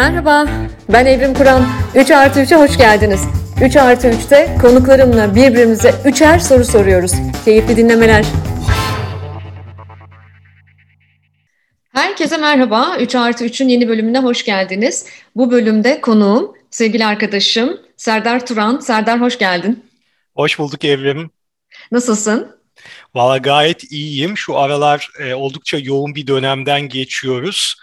Merhaba, ben Evrim Kur'an. 3 artı 3'e hoş geldiniz. 3 artı 3'te konuklarımla birbirimize üçer soru soruyoruz. Keyifli dinlemeler. Herkese merhaba. 3 artı 3'ün yeni bölümüne hoş geldiniz. Bu bölümde konuğum, sevgili arkadaşım Serdar Turan. Serdar hoş geldin. Hoş bulduk Evrim. Nasılsın? Valla gayet iyiyim. Şu aralar e, oldukça yoğun bir dönemden geçiyoruz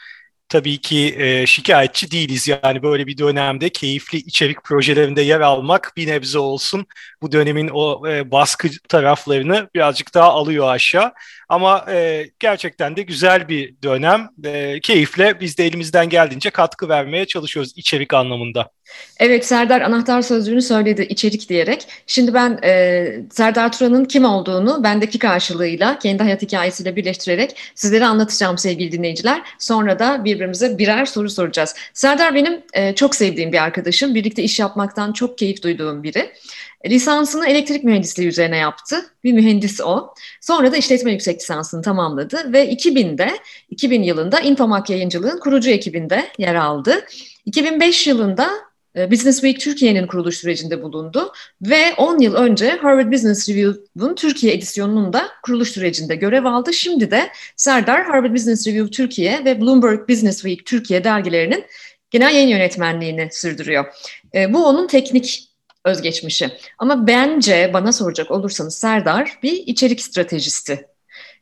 tabii ki e, şikayetçi değiliz. Yani böyle bir dönemde keyifli içerik projelerinde yer almak bir nebze olsun bu dönemin o e, baskı taraflarını birazcık daha alıyor aşağı. Ama e, gerçekten de güzel bir dönem. E, keyifle biz de elimizden geldiğince katkı vermeye çalışıyoruz içerik anlamında. Evet Serdar anahtar sözcüğünü söyledi içerik diyerek. Şimdi ben e, Serdar Turan'ın kim olduğunu bendeki karşılığıyla kendi hayat hikayesiyle birleştirerek sizlere anlatacağım sevgili dinleyiciler. Sonra da birbirimize birer soru soracağız. Serdar benim e, çok sevdiğim bir arkadaşım. Birlikte iş yapmaktan çok keyif duyduğum biri. Lisansını elektrik mühendisliği üzerine yaptı. Bir mühendis o. Sonra da işletme yüksek lisansını tamamladı ve 2000'de 2000 yılında Infomak Yayıncılığın kurucu ekibinde yer aldı. 2005 yılında e, Business Week Türkiye'nin kuruluş sürecinde bulundu ve 10 yıl önce Harvard Business Review'un Türkiye edisyonunun da kuruluş sürecinde görev aldı. Şimdi de Serdar Harvard Business Review Türkiye ve Bloomberg Business Week Türkiye dergilerinin genel yayın yönetmenliğini sürdürüyor. E, bu onun teknik özgeçmişi. Ama bence bana soracak olursanız Serdar bir içerik stratejisti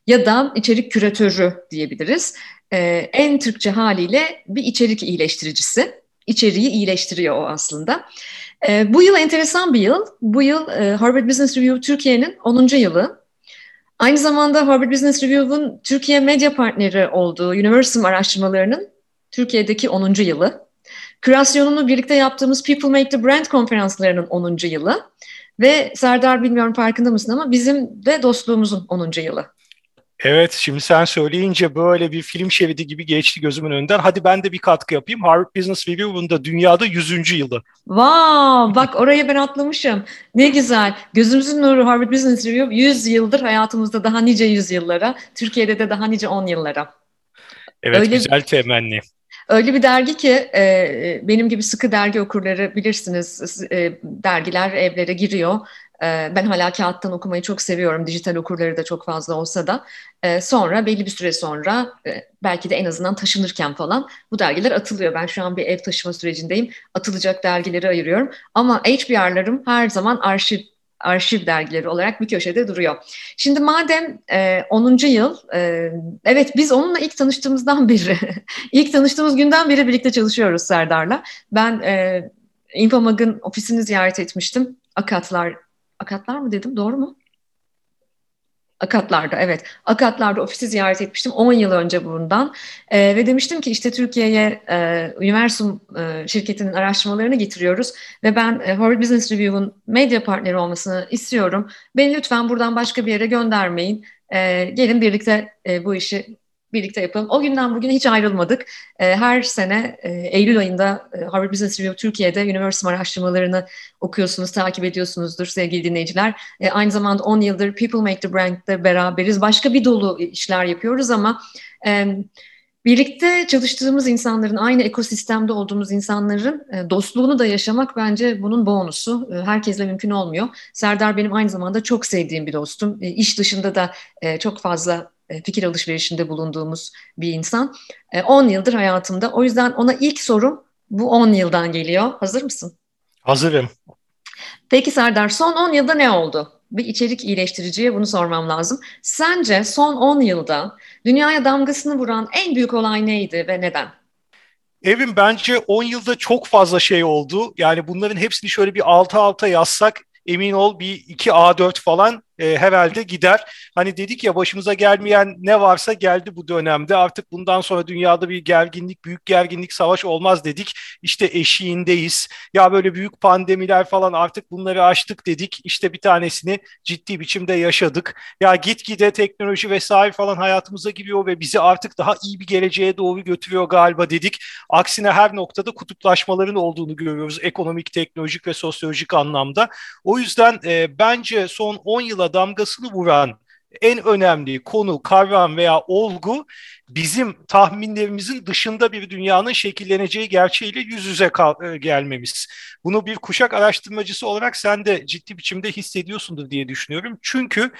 ya da içerik küratörü diyebiliriz. Ee, en Türkçe haliyle bir içerik iyileştiricisi. İçeriği iyileştiriyor o aslında. Ee, bu yıl enteresan bir yıl. Bu yıl e, Harvard Business Review Türkiye'nin 10. yılı. Aynı zamanda Harvard Business Review'un Türkiye medya partneri olduğu Universum araştırmalarının Türkiye'deki 10. yılı. Kürasyonunu birlikte yaptığımız People Make the Brand konferanslarının 10. yılı ve Serdar bilmiyorum farkında mısın ama bizim de dostluğumuzun 10. yılı. Evet, şimdi sen söyleyince böyle bir film şeridi gibi geçti gözümün önünden. Hadi ben de bir katkı yapayım. Harvard Business Review'un da dünyada 100. yılı. Wow, bak oraya ben atlamışım. Ne güzel. Gözümüzün nuru Harvard Business Review 100 yıldır hayatımızda daha nice yüzyıllara, Türkiye'de de daha nice 10 yıllara. Evet, Öyle... güzel temenni. Öyle bir dergi ki e, benim gibi sıkı dergi okurları bilirsiniz e, dergiler evlere giriyor. E, ben hala kağıttan okumayı çok seviyorum. Dijital okurları da çok fazla olsa da. E, sonra belli bir süre sonra e, belki de en azından taşınırken falan bu dergiler atılıyor. Ben şu an bir ev taşıma sürecindeyim. Atılacak dergileri ayırıyorum. Ama HBR'larım her zaman arşiv arşiv dergileri olarak bir köşede duruyor. Şimdi madem e, 10. yıl, e, evet biz onunla ilk tanıştığımızdan beri, ilk tanıştığımız günden beri birlikte çalışıyoruz Serdar'la. Ben e, Infomag'ın ofisini ziyaret etmiştim. Akatlar, Akatlar mı dedim doğru mu? Akatlar'da evet. Akatlar'da ofisi ziyaret etmiştim 10 yıl önce bundan. E, ve demiştim ki işte Türkiye'ye e, Universum e, şirketinin araştırmalarını getiriyoruz ve ben e, Harvard Business Review'un medya partneri olmasını istiyorum. Beni lütfen buradan başka bir yere göndermeyin. E, gelin birlikte e, bu işi birlikte yapalım. O günden bugüne hiç ayrılmadık. E, her sene e, Eylül ayında e, Harvard Business Review Türkiye'de üniversite araştırmalarını okuyorsunuz, takip ediyorsunuzdur sevgili dinleyiciler. E, aynı zamanda 10 yıldır People Make the Brand'de beraberiz. Başka bir dolu işler yapıyoruz ama e, birlikte çalıştığımız insanların, aynı ekosistemde olduğumuz insanların dostluğunu da yaşamak bence bunun bonusu. Herkesle mümkün olmuyor. Serdar benim aynı zamanda çok sevdiğim bir dostum. İş dışında da çok fazla fikir alışverişinde bulunduğumuz bir insan. 10 e, yıldır hayatımda. O yüzden ona ilk sorum bu 10 yıldan geliyor. Hazır mısın? Hazırım. Peki Serdar son 10 yılda ne oldu? Bir içerik iyileştiriciye bunu sormam lazım. Sence son 10 yılda dünyaya damgasını vuran en büyük olay neydi ve neden? Evim bence 10 yılda çok fazla şey oldu. Yani bunların hepsini şöyle bir alta alta yazsak emin ol bir 2 A4 falan e, herhalde gider. Hani dedik ya başımıza gelmeyen ne varsa geldi bu dönemde. Artık bundan sonra dünyada bir gerginlik, büyük gerginlik, savaş olmaz dedik. İşte eşiğindeyiz. Ya böyle büyük pandemiler falan artık bunları aştık dedik. İşte bir tanesini ciddi biçimde yaşadık. Ya gitgide teknoloji vesaire falan hayatımıza giriyor ve bizi artık daha iyi bir geleceğe doğru götürüyor galiba dedik. Aksine her noktada kutuplaşmaların olduğunu görüyoruz ekonomik, teknolojik ve sosyolojik anlamda. O yüzden e, bence son 10 yıla damgasını vuran en önemli konu, kavram veya olgu bizim tahminlerimizin dışında bir dünyanın şekilleneceği gerçeğiyle yüz yüze e, gelmemiz. Bunu bir kuşak araştırmacısı olarak sen de ciddi biçimde hissediyorsundur diye düşünüyorum. Çünkü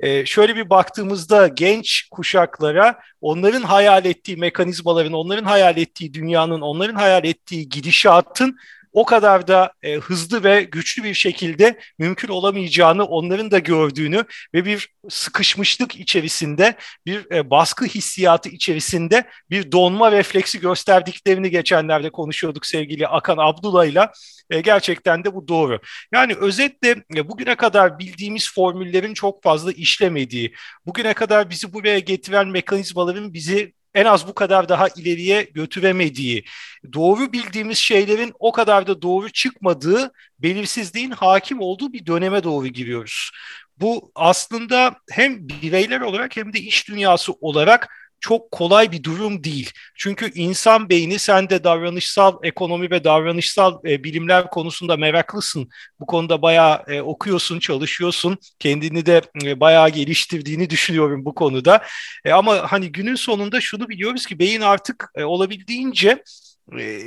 e, şöyle bir baktığımızda genç kuşaklara onların hayal ettiği mekanizmaların, onların hayal ettiği dünyanın, onların hayal ettiği gidişatın o kadar da e, hızlı ve güçlü bir şekilde mümkün olamayacağını onların da gördüğünü ve bir sıkışmışlık içerisinde, bir e, baskı hissiyatı içerisinde bir donma refleksi gösterdiklerini geçenlerde konuşuyorduk sevgili Akan Abdullah'yla. E, gerçekten de bu doğru. Yani özetle e, bugüne kadar bildiğimiz formüllerin çok fazla işlemediği, bugüne kadar bizi buraya getiren mekanizmaların bizi en az bu kadar daha ileriye götüremediği, doğru bildiğimiz şeylerin o kadar da doğru çıkmadığı, belirsizliğin hakim olduğu bir döneme doğru giriyoruz. Bu aslında hem bireyler olarak hem de iş dünyası olarak çok kolay bir durum değil. Çünkü insan beyni sen de davranışsal ekonomi ve davranışsal e, bilimler konusunda meraklısın. Bu konuda bayağı e, okuyorsun, çalışıyorsun. Kendini de e, bayağı geliştirdiğini düşünüyorum bu konuda. E, ama hani günün sonunda şunu biliyoruz ki beyin artık e, olabildiğince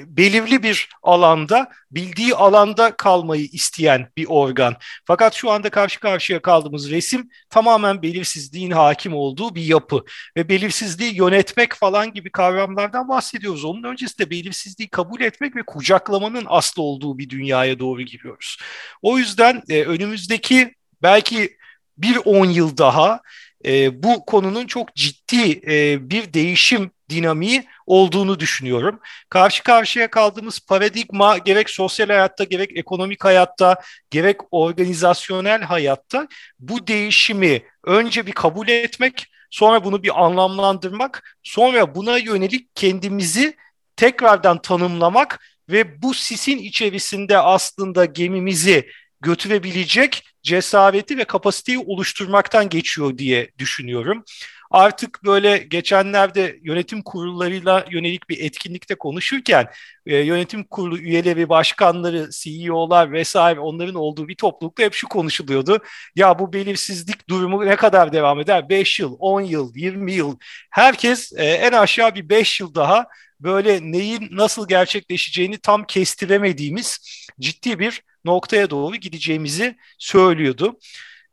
belirli bir alanda, bildiği alanda kalmayı isteyen bir organ. Fakat şu anda karşı karşıya kaldığımız resim tamamen belirsizliğin hakim olduğu bir yapı. Ve belirsizliği yönetmek falan gibi kavramlardan bahsediyoruz. Onun öncesinde belirsizliği kabul etmek ve kucaklamanın aslı olduğu bir dünyaya doğru giriyoruz. O yüzden e, önümüzdeki belki bir on yıl daha e, bu konunun çok ciddi e, bir değişim dinamiği olduğunu düşünüyorum. Karşı karşıya kaldığımız paradigma gerek sosyal hayatta gerek ekonomik hayatta gerek organizasyonel hayatta bu değişimi önce bir kabul etmek sonra bunu bir anlamlandırmak sonra buna yönelik kendimizi tekrardan tanımlamak ve bu sisin içerisinde aslında gemimizi götürebilecek cesareti ve kapasiteyi oluşturmaktan geçiyor diye düşünüyorum. Artık böyle geçenlerde yönetim kurullarıyla yönelik bir etkinlikte konuşurken e, yönetim kurulu üyeleri, başkanları, CEO'lar vesaire onların olduğu bir toplulukta hep şu konuşuluyordu. Ya bu belirsizlik durumu ne kadar devam eder? 5 yıl, 10 yıl, 20 yıl. Herkes e, en aşağı bir 5 yıl daha böyle neyin nasıl gerçekleşeceğini tam kestiremediğimiz ciddi bir noktaya doğru gideceğimizi söylüyordu.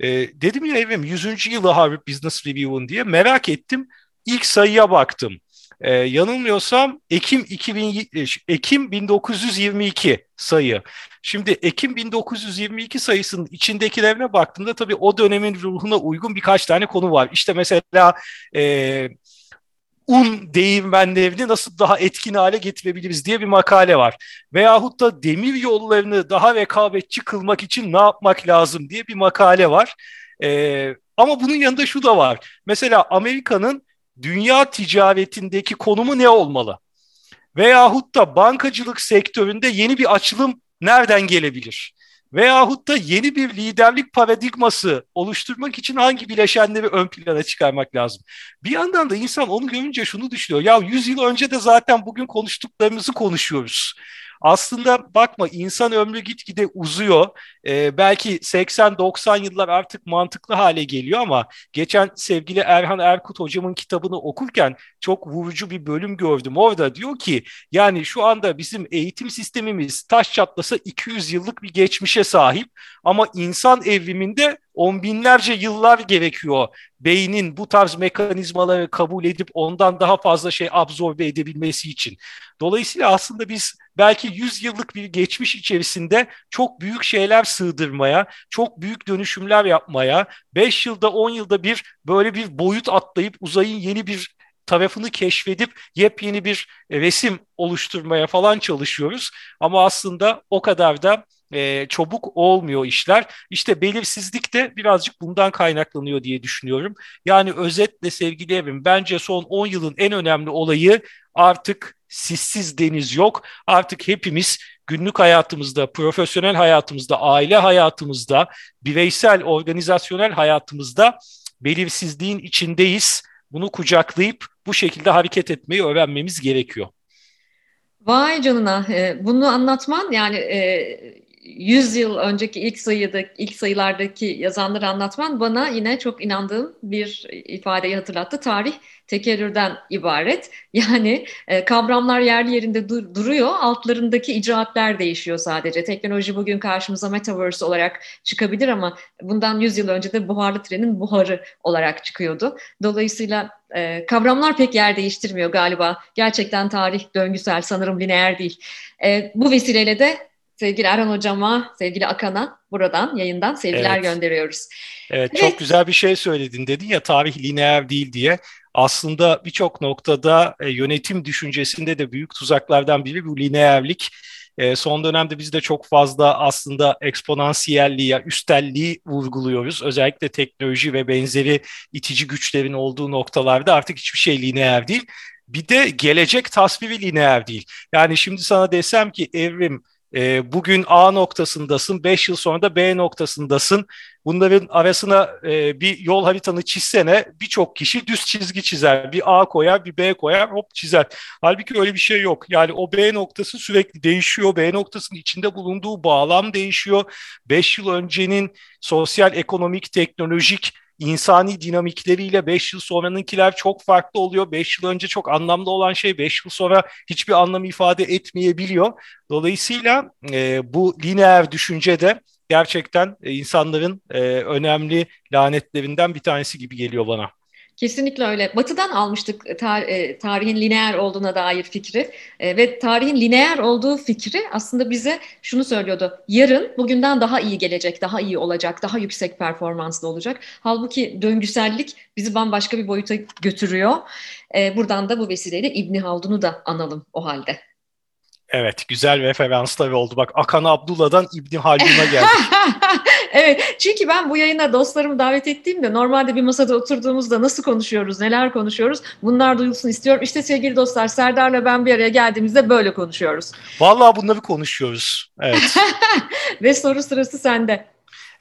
E, dedim ya Evrim 100. yılı Harvard Business Review'un diye merak ettim. İlk sayıya baktım. E, yanılmıyorsam Ekim 2000 e, Ekim 1922 sayı. Şimdi Ekim 1922 sayısının içindekilerine baktığımda tabii o dönemin ruhuna uygun birkaç tane konu var. İşte mesela e, un değirmenlerini nasıl daha etkin hale getirebiliriz diye bir makale var. Veyahut da demir yollarını daha rekabetçi kılmak için ne yapmak lazım diye bir makale var. Ee, ama bunun yanında şu da var. Mesela Amerika'nın dünya ticaretindeki konumu ne olmalı? Veyahut da bankacılık sektöründe yeni bir açılım nereden gelebilir? Veyahut da yeni bir liderlik paradigması oluşturmak için hangi bileşenleri ön plana çıkarmak lazım? Bir yandan da insan onu görünce şunu düşünüyor. Ya 100 yıl önce de zaten bugün konuştuklarımızı konuşuyoruz. Aslında bakma insan ömrü gitgide uzuyor. Ee, belki 80-90 yıllar artık mantıklı hale geliyor ama geçen sevgili Erhan Erkut hocamın kitabını okurken çok vurucu bir bölüm gördüm. Orada diyor ki yani şu anda bizim eğitim sistemimiz taş çatlasa 200 yıllık bir geçmişe sahip ama insan evriminde on binlerce yıllar gerekiyor beynin bu tarz mekanizmaları kabul edip ondan daha fazla şey absorbe edebilmesi için. Dolayısıyla aslında biz belki 100 yıllık bir geçmiş içerisinde çok büyük şeyler sığdırmaya, çok büyük dönüşümler yapmaya, 5 yılda 10 yılda bir böyle bir boyut atlayıp uzayın yeni bir tarafını keşfedip yepyeni bir resim oluşturmaya falan çalışıyoruz. Ama aslında o kadar da e, çabuk olmuyor işler. İşte belirsizlik de birazcık bundan kaynaklanıyor diye düşünüyorum. Yani özetle sevgili Evim bence son 10 yılın en önemli olayı artık sissiz deniz yok. Artık hepimiz günlük hayatımızda, profesyonel hayatımızda, aile hayatımızda, bireysel, organizasyonel hayatımızda belirsizliğin içindeyiz. Bunu kucaklayıp bu şekilde hareket etmeyi öğrenmemiz gerekiyor. Vay canına bunu anlatman yani 100 yıl önceki ilk sayıda ilk sayılardaki yazanları anlatman bana yine çok inandığım bir ifadeyi hatırlattı. Tarih tekerrürden ibaret. Yani e, kavramlar yerli yerinde dur, duruyor, altlarındaki icraatler değişiyor sadece. Teknoloji bugün karşımıza metaverse olarak çıkabilir ama bundan 100 yıl önce de buharlı trenin buharı olarak çıkıyordu. Dolayısıyla e, kavramlar pek yer değiştirmiyor galiba. Gerçekten tarih döngüsel, sanırım lineer değil. E, bu vesileyle de sevgili Erhan Hocama, sevgili Akan'a buradan yayından sevgiler evet. gönderiyoruz. Evet, evet, çok güzel bir şey söyledin dedin ya tarih lineer değil diye. Aslında birçok noktada e, yönetim düşüncesinde de büyük tuzaklardan biri bu lineerlik. E, son dönemde biz de çok fazla aslında eksponansiyelliği, ya üstelliği vurguluyoruz. Özellikle teknoloji ve benzeri itici güçlerin olduğu noktalarda artık hiçbir şey lineer değil. Bir de gelecek tasviri lineer değil. Yani şimdi sana desem ki evrim e, bugün A noktasındasın, 5 yıl sonra da B noktasındasın. Bunların arasına e, bir yol haritanı çizsene birçok kişi düz çizgi çizer. Bir A koyar, bir B koyar, hop çizer. Halbuki öyle bir şey yok. Yani o B noktası sürekli değişiyor. B noktasının içinde bulunduğu bağlam değişiyor. 5 yıl öncenin sosyal, ekonomik, teknolojik insani dinamikleriyle 5 yıl sonranınkiler çok farklı oluyor. 5 yıl önce çok anlamlı olan şey 5 yıl sonra hiçbir anlam ifade etmeyebiliyor. Dolayısıyla e, bu lineer düşünce de gerçekten e, insanların e, önemli lanetlerinden bir tanesi gibi geliyor bana. Kesinlikle öyle. Batı'dan almıştık tar- e, tarihin lineer olduğuna dair fikri e, ve tarihin lineer olduğu fikri aslında bize şunu söylüyordu. Yarın bugünden daha iyi gelecek, daha iyi olacak, daha yüksek performanslı olacak. Halbuki döngüsellik bizi bambaşka bir boyuta götürüyor. E, buradan da bu vesileyle İbni Haldun'u da analım o halde. Evet, güzel referanslar oldu. Bak Akan Abdullah'dan İbni Haldun'a geldik. evet, çünkü ben bu yayına dostlarımı davet ettiğimde normalde bir masada oturduğumuzda nasıl konuşuyoruz, neler konuşuyoruz bunlar duyulsun istiyorum. İşte sevgili dostlar Serdar'la ben bir araya geldiğimizde böyle konuşuyoruz. Vallahi bunları konuşuyoruz. Evet. Ve soru sırası sende.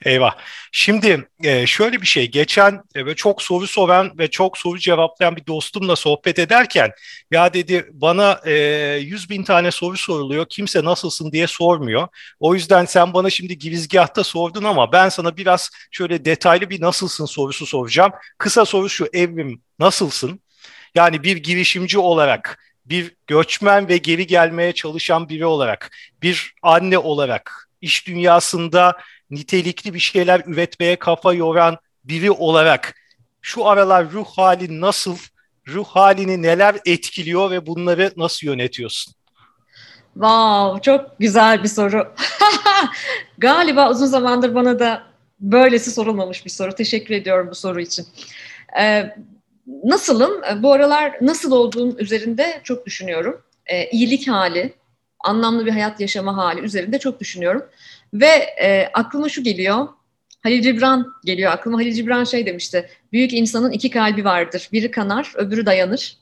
Eyvah. Şimdi e, şöyle bir şey. Geçen e, çok soru soran ve çok soru cevaplayan bir dostumla sohbet ederken ya dedi bana e, 100 bin tane soru soruluyor. Kimse nasılsın diye sormuyor. O yüzden sen bana şimdi girizgahta sordun ama ben sana biraz şöyle detaylı bir nasılsın sorusu soracağım. Kısa soru şu Evrim nasılsın? Yani bir girişimci olarak bir göçmen ve geri gelmeye çalışan biri olarak, bir anne olarak, iş dünyasında nitelikli bir şeyler üretmeye kafa yoran biri olarak şu aralar ruh hali nasıl, ruh halini neler etkiliyor ve bunları nasıl yönetiyorsun? Wow, çok güzel bir soru. Galiba uzun zamandır bana da böylesi sorulmamış bir soru. Teşekkür ediyorum bu soru için. Ee, nasılım? Bu aralar nasıl olduğum üzerinde çok düşünüyorum. Ee, iyilik hali, anlamlı bir hayat yaşama hali üzerinde çok düşünüyorum. Ve e, aklıma şu geliyor. Halil Cibran geliyor aklıma. Halil Cibran şey demişti. Büyük insanın iki kalbi vardır. Biri kanar, öbürü dayanır.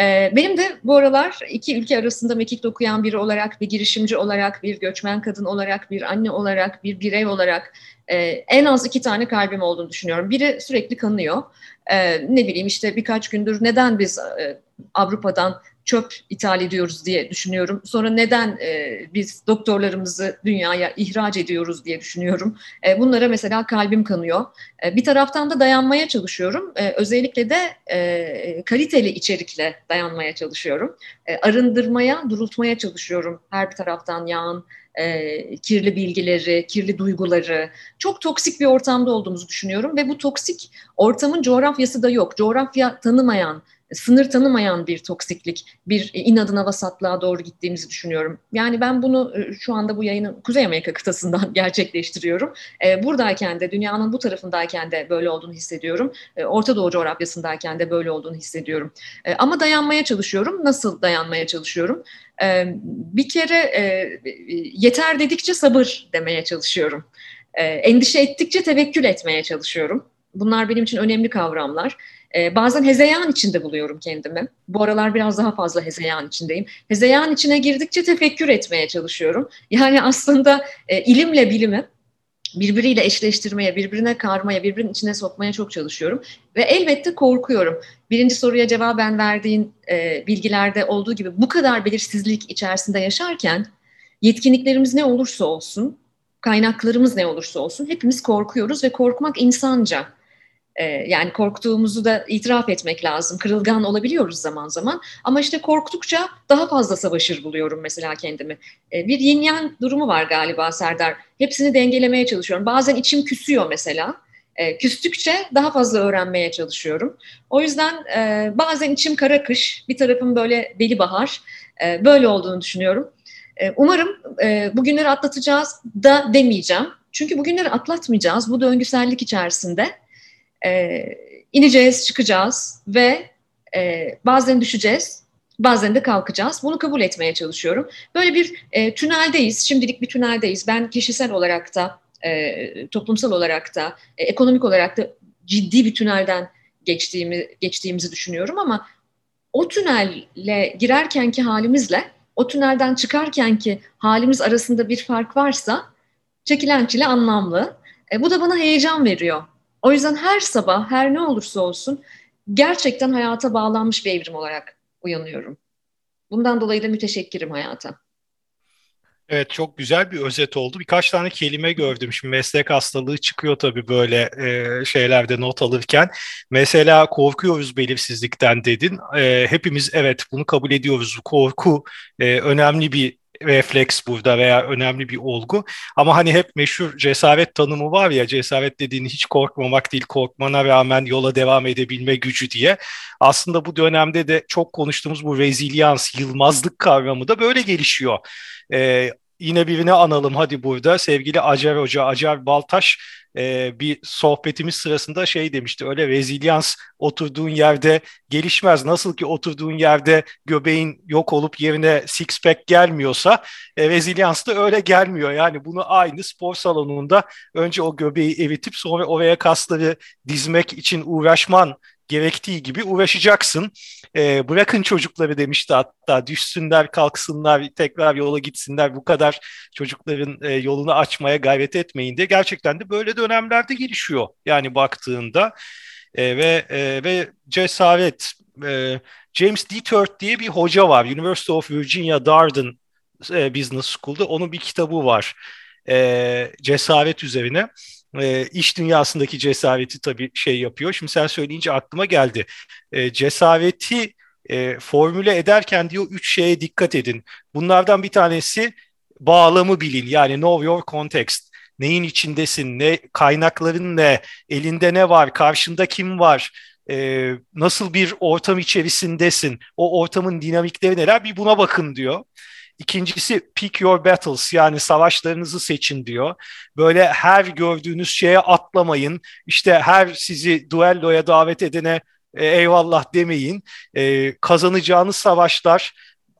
Ee, benim de bu aralar iki ülke arasında mekik dokuyan biri olarak, bir girişimci olarak, bir göçmen kadın olarak, bir anne olarak, bir birey olarak e, en az iki tane kalbim olduğunu düşünüyorum. Biri sürekli kanıyor. E, ne bileyim işte birkaç gündür neden biz e, Avrupa'dan çöp ithal ediyoruz diye düşünüyorum. Sonra neden e, biz doktorlarımızı dünyaya ihraç ediyoruz diye düşünüyorum. E, bunlara mesela kalbim kanıyor. E, bir taraftan da dayanmaya çalışıyorum. E, özellikle de e, kaliteli içerikle dayanmaya çalışıyorum. E, arındırmaya, durultmaya çalışıyorum her bir taraftan yağın e, kirli bilgileri, kirli duyguları, çok toksik bir ortamda olduğumuzu düşünüyorum ve bu toksik ortamın coğrafyası da yok. Coğrafya tanımayan, sınır tanımayan bir toksiklik, bir inadına vasatlığa doğru gittiğimizi düşünüyorum. Yani ben bunu e, şu anda bu yayını Kuzey Amerika kıtasından gerçekleştiriyorum. E, buradayken de, dünyanın bu tarafındayken de böyle olduğunu hissediyorum. E, Orta Doğu coğrafyasındayken de böyle olduğunu hissediyorum. Ama dayanmaya çalışıyorum. Nasıl dayanmaya çalışıyorum? Bir kere yeter dedikçe sabır demeye çalışıyorum. Endişe ettikçe tevekkül etmeye çalışıyorum. Bunlar benim için önemli kavramlar. E, bazen hezeyan içinde buluyorum kendimi. Bu aralar biraz daha fazla hezeyan içindeyim. Hezeyan içine girdikçe tefekkür etmeye çalışıyorum. Yani aslında e, ilimle bilimi birbiriyle eşleştirmeye, birbirine karmaya, birbirinin içine sokmaya çok çalışıyorum. Ve elbette korkuyorum. Birinci soruya cevaben verdiğin e, bilgilerde olduğu gibi bu kadar belirsizlik içerisinde yaşarken yetkinliklerimiz ne olursa olsun kaynaklarımız ne olursa olsun hepimiz korkuyoruz ve korkmak insanca. Ee, yani korktuğumuzu da itiraf etmek lazım. Kırılgan olabiliyoruz zaman zaman. Ama işte korktukça daha fazla savaşır buluyorum mesela kendimi. Ee, bir yin yang durumu var galiba Serdar. Hepsini dengelemeye çalışıyorum. Bazen içim küsüyor mesela. E, küstükçe daha fazla öğrenmeye çalışıyorum. O yüzden e, bazen içim kara kış, bir tarafım böyle deli bahar. Böyle olduğunu düşünüyorum. Umarım e, bugünleri atlatacağız da demeyeceğim. Çünkü bugünleri atlatmayacağız. Bu döngüsellik içerisinde e, ineceğiz, çıkacağız ve e, bazen düşeceğiz, bazen de kalkacağız. Bunu kabul etmeye çalışıyorum. Böyle bir e, tüneldeyiz, şimdilik bir tüneldeyiz. Ben kişisel olarak da, e, toplumsal olarak da, e, ekonomik olarak da ciddi bir tünelden geçtiğimi, geçtiğimizi düşünüyorum ama o tünelle girerkenki halimizle o tünelden çıkarkenki halimiz arasında bir fark varsa çekilen çile anlamlı. E, bu da bana heyecan veriyor. O yüzden her sabah her ne olursa olsun gerçekten hayata bağlanmış bir evrim olarak uyanıyorum. Bundan dolayı da müteşekkirim hayata. Evet çok güzel bir özet oldu. Birkaç tane kelime gördüm. Şimdi meslek hastalığı çıkıyor tabii böyle e, şeylerde not alırken. Mesela korkuyoruz belirsizlikten dedin. E, hepimiz evet bunu kabul ediyoruz. Korku e, önemli bir refleks burada veya önemli bir olgu. Ama hani hep meşhur cesaret tanımı var ya cesaret dediğin hiç korkmamak değil korkmana rağmen yola devam edebilme gücü diye. Aslında bu dönemde de çok konuştuğumuz bu rezilyans, yılmazlık kavramı da böyle gelişiyor. Ee, yine birini analım hadi burada. Sevgili Acar Hoca, Acar Baltaş e, bir sohbetimiz sırasında şey demişti. Öyle rezilyans oturduğun yerde gelişmez. Nasıl ki oturduğun yerde göbeğin yok olup yerine six pack gelmiyorsa e, rezilyans da öyle gelmiyor. Yani bunu aynı spor salonunda önce o göbeği eritip sonra oraya kasları dizmek için uğraşman gerektiği gibi uğraşacaksın. E, bırakın çocukları demişti hatta düşsünler kalksınlar tekrar yola gitsinler bu kadar çocukların e, yolunu açmaya gayret etmeyin diye. Gerçekten de böyle dönemlerde gelişiyor yani baktığında. E, ve e, ve cesaret e, James Dethert diye bir hoca var. University of Virginia Darden e, Business School'da. Onun bir kitabı var e, cesaret üzerine e, iş dünyasındaki cesareti tabii şey yapıyor. Şimdi sen söyleyince aklıma geldi. E, cesareti e, formüle ederken diyor üç şeye dikkat edin. Bunlardan bir tanesi bağlamı bilin. Yani know your context. Neyin içindesin, ne kaynakların ne, elinde ne var, karşında kim var, e, nasıl bir ortam içerisindesin, o ortamın dinamikleri neler bir buna bakın diyor. İkincisi pick your battles yani savaşlarınızı seçin diyor. Böyle her gördüğünüz şeye atlamayın. İşte her sizi duelloya davet edene e, eyvallah demeyin. E, kazanacağınız savaşlar,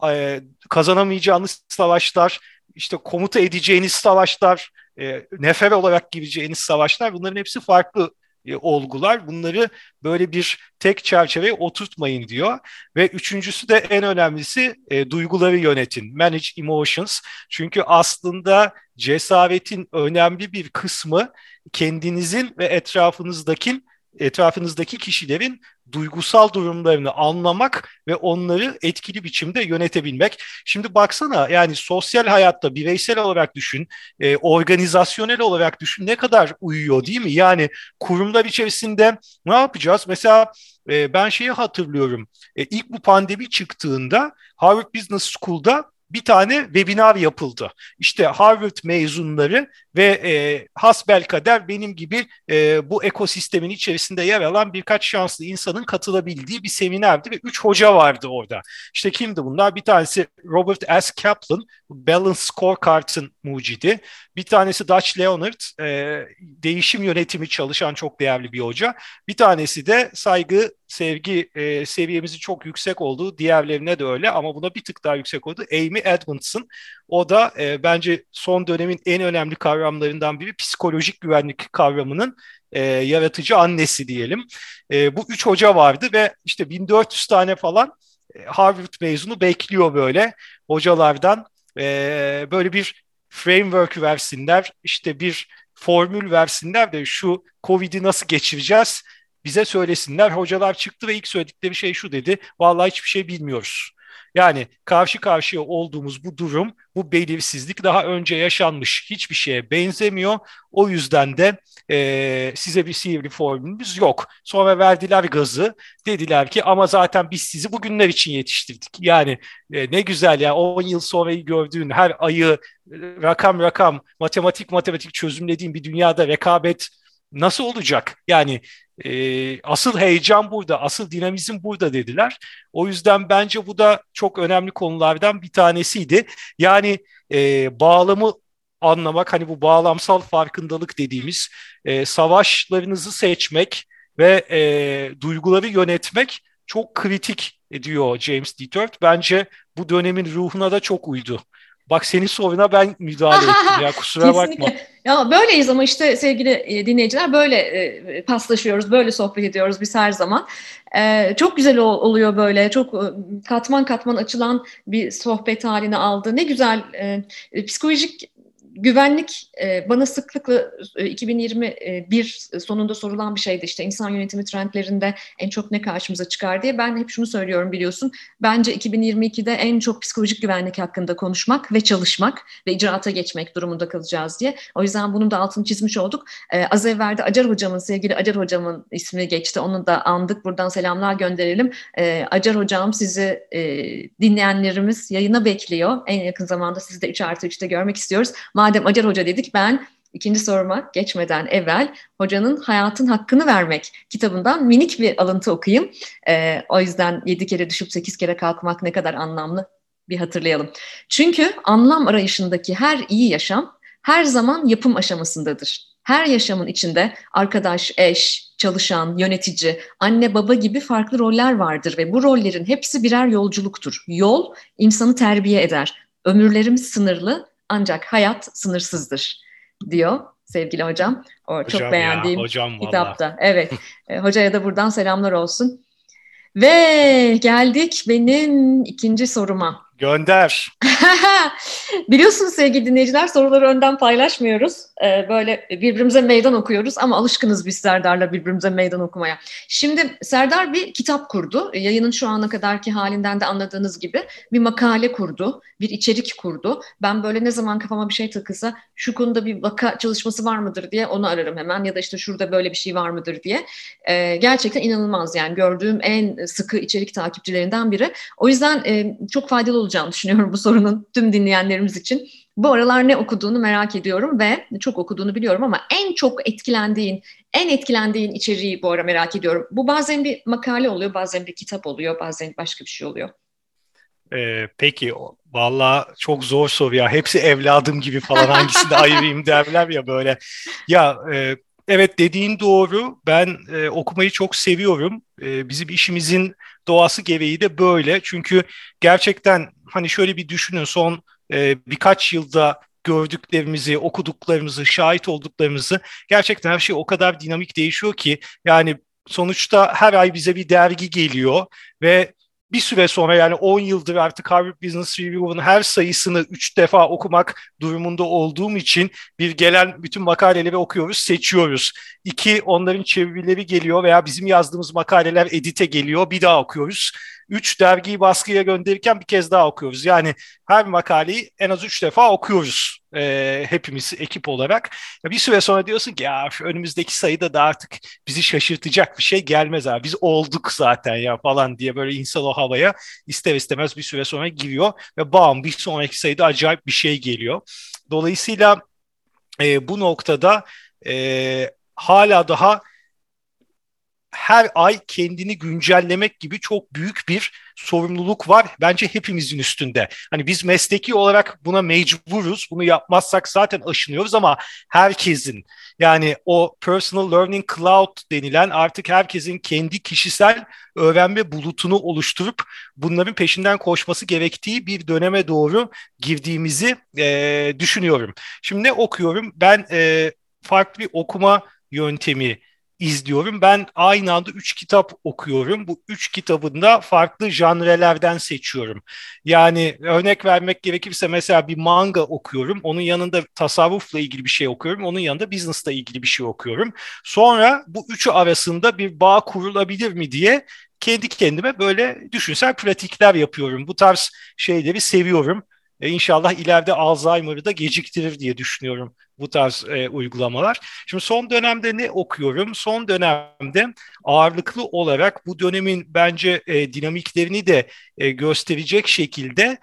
e, kazanamayacağınız savaşlar, işte komuta edeceğiniz savaşlar, e, nefer olarak gireceğiniz savaşlar bunların hepsi farklı olgular. Bunları böyle bir tek çerçeveye oturtmayın diyor. Ve üçüncüsü de en önemlisi e, duyguları yönetin. Manage emotions. Çünkü aslında cesaretin önemli bir kısmı kendinizin ve etrafınızdaki etrafınızdaki kişilerin duygusal durumlarını anlamak ve onları etkili biçimde yönetebilmek. Şimdi baksana yani sosyal hayatta bireysel olarak düşün, e, organizasyonel olarak düşün ne kadar uyuyor değil mi? Yani kurumlar içerisinde ne yapacağız? Mesela e, ben şeyi hatırlıyorum. E, ilk bu pandemi çıktığında Harvard Business School'da bir tane webinar yapıldı. İşte Harvard mezunları ve e, hasbelkader benim gibi e, bu ekosistemin içerisinde yer alan birkaç şanslı insanın katılabildiği bir seminerdi ve üç hoca vardı orada. İşte kimdi bunlar? Bir tanesi Robert S. Kaplan, Balance Scorecard'ın mucidi. Bir tanesi Dutch Leonard, e, değişim yönetimi çalışan çok değerli bir hoca. Bir tanesi de saygı, sevgi e, seviyemizin çok yüksek olduğu, diğerlerine de öyle ama buna bir tık daha yüksek oldu. Amy Edmondson. O da e, bence son dönemin en önemli kavramlarından biri psikolojik güvenlik kavramının e, yaratıcı annesi diyelim. E, bu üç hoca vardı ve işte 1400 tane falan e, Harvard mezunu bekliyor böyle hocalardan. E, böyle bir framework versinler, işte bir formül versinler de şu Covid'i nasıl geçireceğiz bize söylesinler. Hocalar çıktı ve ilk söyledikleri şey şu dedi. Vallahi hiçbir şey bilmiyoruz. Yani karşı karşıya olduğumuz bu durum, bu belirsizlik daha önce yaşanmış hiçbir şeye benzemiyor. O yüzden de e, size bir sihirli formülümüz yok. Sonra verdiler gazı. Dediler ki ama zaten biz sizi bugünler için yetiştirdik. Yani e, ne güzel ya 10 yıl sonrayı gördüğün her ayı e, rakam rakam matematik matematik çözümlediğin bir dünyada rekabet nasıl olacak? Yani e, asıl heyecan burada, asıl dinamizm burada dediler. O yüzden bence bu da çok önemli konulardan bir tanesiydi. Yani e, bağlamı anlamak, hani bu bağlamsal farkındalık dediğimiz e, savaşlarınızı seçmek ve e, duyguları yönetmek çok kritik diyor James Dutert. Bence bu dönemin ruhuna da çok uydu. Bak senin soruna ben müdahale ettim ya kusura bakma. Ya böyleyiz ama işte sevgili e, dinleyiciler böyle e, paslaşıyoruz, böyle sohbet ediyoruz biz her zaman. E, çok güzel oluyor böyle, çok katman katman açılan bir sohbet haline aldı. Ne güzel psikolojik güvenlik e, bana sıklıkla e, 2021 sonunda sorulan bir şeydi işte insan yönetimi trendlerinde en çok ne karşımıza çıkar diye. Ben hep şunu söylüyorum biliyorsun. Bence 2022'de en çok psikolojik güvenlik hakkında konuşmak ve çalışmak ve icraata geçmek durumunda kalacağız diye. O yüzden bunun da altını çizmiş olduk. E, az evvel de Acar hocamın sevgili Acar hocamın ismi geçti. Onu da andık. Buradan selamlar gönderelim. E, Acar hocam sizi e, dinleyenlerimiz yayına bekliyor. En yakın zamanda sizi de 3 artı 3'te görmek istiyoruz Madem Acar Hoca dedik ben ikinci soruma geçmeden evvel hocanın Hayatın Hakkını Vermek kitabından minik bir alıntı okuyayım. Ee, o yüzden yedi kere düşüp sekiz kere kalkmak ne kadar anlamlı bir hatırlayalım. Çünkü anlam arayışındaki her iyi yaşam her zaman yapım aşamasındadır. Her yaşamın içinde arkadaş, eş, çalışan, yönetici, anne baba gibi farklı roller vardır ve bu rollerin hepsi birer yolculuktur. Yol insanı terbiye eder. Ömürlerimiz sınırlı ancak hayat sınırsızdır diyor sevgili hocam. O hocam çok beğendiğim ya, hocam kitapta. Vallahi. Evet. E, hocaya da buradan selamlar olsun. Ve geldik benim ikinci soruma. Gönder. Biliyorsunuz sevgili dinleyiciler soruları önden paylaşmıyoruz. Ee, böyle birbirimize meydan okuyoruz ama alışkınız biz Serdar'la birbirimize meydan okumaya. Şimdi Serdar bir kitap kurdu. Yayının şu ana kadarki halinden de anladığınız gibi bir makale kurdu, bir içerik kurdu. Ben böyle ne zaman kafama bir şey takılsa şu konuda bir vaka çalışması var mıdır diye onu ararım hemen ya da işte şurada böyle bir şey var mıdır diye. Ee, gerçekten inanılmaz yani gördüğüm en sıkı içerik takipçilerinden biri. O yüzden e, çok faydalı olacağını düşünüyorum bu sorunun tüm dinleyenlerimiz için. Bu aralar ne okuduğunu merak ediyorum ve çok okuduğunu biliyorum ama en çok etkilendiğin, en etkilendiğin içeriği bu ara merak ediyorum. Bu bazen bir makale oluyor, bazen bir kitap oluyor, bazen başka bir şey oluyor. Ee, peki valla çok zor soru ya. Hepsi evladım gibi falan hangisini ayırayım derler ya böyle. Ya e, evet dediğin doğru. Ben e, okumayı çok seviyorum. E, bizim işimizin doğası gereği de böyle. Çünkü gerçekten hani şöyle bir düşünün son e, birkaç yılda gördüklerimizi, okuduklarımızı, şahit olduklarımızı gerçekten her şey o kadar dinamik değişiyor ki yani sonuçta her ay bize bir dergi geliyor ve bir süre sonra yani 10 yıldır artık Harvard Business Review'un her sayısını 3 defa okumak durumunda olduğum için bir gelen bütün makaleleri okuyoruz, seçiyoruz. İki, onların çevirileri geliyor veya bizim yazdığımız makaleler edite geliyor, bir daha okuyoruz. Üç, dergiyi baskıya gönderirken bir kez daha okuyoruz. Yani her makaleyi en az üç defa okuyoruz e, hepimiz ekip olarak. Bir süre sonra diyorsun ki ya önümüzdeki sayıda da artık bizi şaşırtacak bir şey gelmez abi. Biz olduk zaten ya falan diye böyle insan o havaya ister istemez bir süre sonra giriyor ve bam bir sonraki sayıda acayip bir şey geliyor. Dolayısıyla e, bu noktada e, hala daha her ay kendini güncellemek gibi çok büyük bir sorumluluk var. Bence hepimizin üstünde. Hani biz mesleki olarak buna mecburuz. Bunu yapmazsak zaten aşınıyoruz ama herkesin yani o personal learning cloud denilen artık herkesin kendi kişisel öğrenme bulutunu oluşturup bunların peşinden koşması gerektiği bir döneme doğru girdiğimizi e, düşünüyorum. Şimdi ne okuyorum? Ben e, farklı bir okuma yöntemi izliyorum. Ben aynı anda üç kitap okuyorum. Bu üç kitabında farklı janrelerden seçiyorum. Yani örnek vermek gerekirse mesela bir manga okuyorum. Onun yanında tasarrufla ilgili bir şey okuyorum. Onun yanında business'la ilgili bir şey okuyorum. Sonra bu üçü arasında bir bağ kurulabilir mi diye kendi kendime böyle düşünsel pratikler yapıyorum. Bu tarz şeyleri seviyorum. E, inşallah ileride Alzheimer'ı da geciktirir diye düşünüyorum bu tarz e, uygulamalar. Şimdi son dönemde ne okuyorum? Son dönemde ağırlıklı olarak bu dönemin bence e, dinamiklerini de e, gösterecek şekilde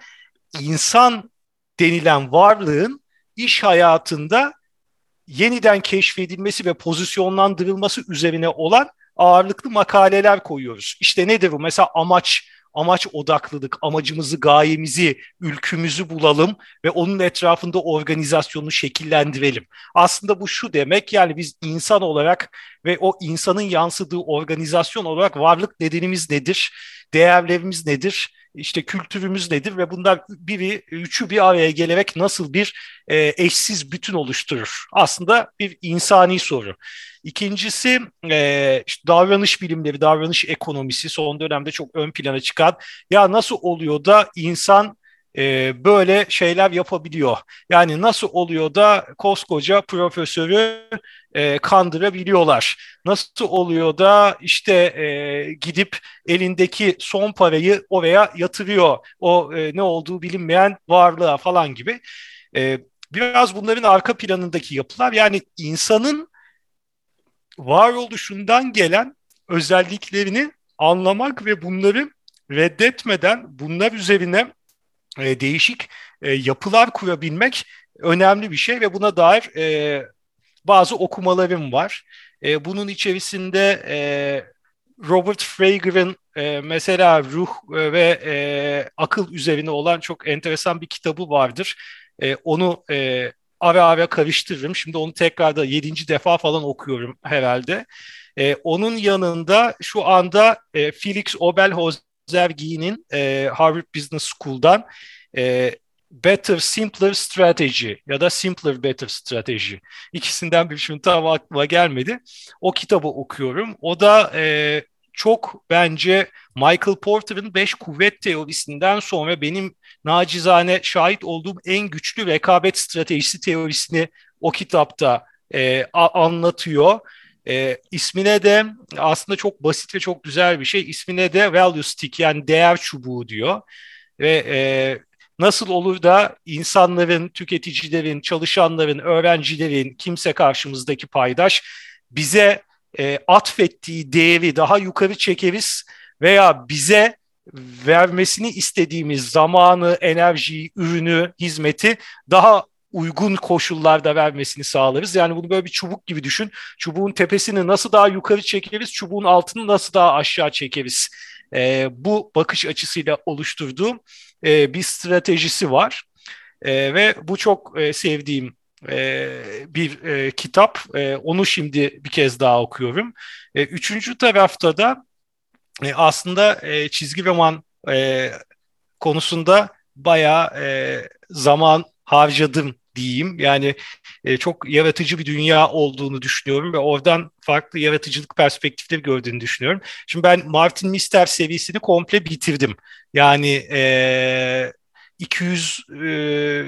insan denilen varlığın iş hayatında yeniden keşfedilmesi ve pozisyonlandırılması üzerine olan ağırlıklı makaleler koyuyoruz. İşte nedir bu? Mesela amaç amaç odaklılık, amacımızı, gayemizi, ülkümüzü bulalım ve onun etrafında organizasyonu şekillendirelim. Aslında bu şu demek yani biz insan olarak ve o insanın yansıdığı organizasyon olarak varlık nedenimiz nedir? Değerlerimiz nedir? İşte kültürümüz nedir ve bunlar biri, üçü bir araya gelerek nasıl bir e, eşsiz bütün oluşturur? Aslında bir insani soru. İkincisi e, işte davranış bilimleri, davranış ekonomisi son dönemde çok ön plana çıkan. Ya nasıl oluyor da insan e, böyle şeyler yapabiliyor? Yani nasıl oluyor da koskoca profesörü e, kandırabiliyorlar? Nasıl oluyor da işte e, gidip elindeki son parayı oraya yatırıyor? O e, ne olduğu bilinmeyen varlığa falan gibi. E, biraz bunların arka planındaki yapılar yani insanın varoluşundan gelen özelliklerini anlamak ve bunları reddetmeden bunlar üzerine e, değişik e, yapılar kurabilmek önemli bir şey ve buna dair e, bazı okumalarım var. E, bunun içerisinde e, Robert Frager'ın e, mesela ruh e, ve e, akıl üzerine olan çok enteresan bir kitabı vardır. E, onu e, ara ara karıştırırım. Şimdi onu tekrar da yedinci defa falan okuyorum herhalde. E, onun yanında şu anda e, Felix Obelhozergi'nin e, Harvard Business School'dan e, Better Simpler Strategy ya da Simpler Better Strategy. İkisinden bir şimdi tam aklıma gelmedi. O kitabı okuyorum. O da e, çok bence Michael Porter'ın beş kuvvet teorisinden sonra benim nacizane şahit olduğum en güçlü rekabet stratejisi teorisini o kitapta e, anlatıyor. E, ismine de aslında çok basit ve çok güzel bir şey. İsmine de value stick yani değer çubuğu diyor. Ve e, nasıl olur da insanların, tüketicilerin, çalışanların, öğrencilerin, kimse karşımızdaki paydaş bize e, atfettiği değeri daha yukarı çekeriz veya bize vermesini istediğimiz zamanı, enerjiyi, ürünü, hizmeti daha uygun koşullarda vermesini sağlarız. Yani bunu böyle bir çubuk gibi düşün. Çubuğun tepesini nasıl daha yukarı çekeriz, çubuğun altını nasıl daha aşağı çekeriz. E, bu bakış açısıyla oluşturduğum e, bir stratejisi var. E, ve bu çok e, sevdiğim e, bir e, kitap. E, onu şimdi bir kez daha okuyorum. E, üçüncü tarafta da e, aslında e, çizgi roman e, konusunda bayağı e, zaman harcadım diyeyim. Yani e, çok yaratıcı bir dünya olduğunu düşünüyorum ve oradan farklı yaratıcılık perspektifleri gördüğünü düşünüyorum. Şimdi ben Martin Mister serisini komple bitirdim. Yani e, 200 e,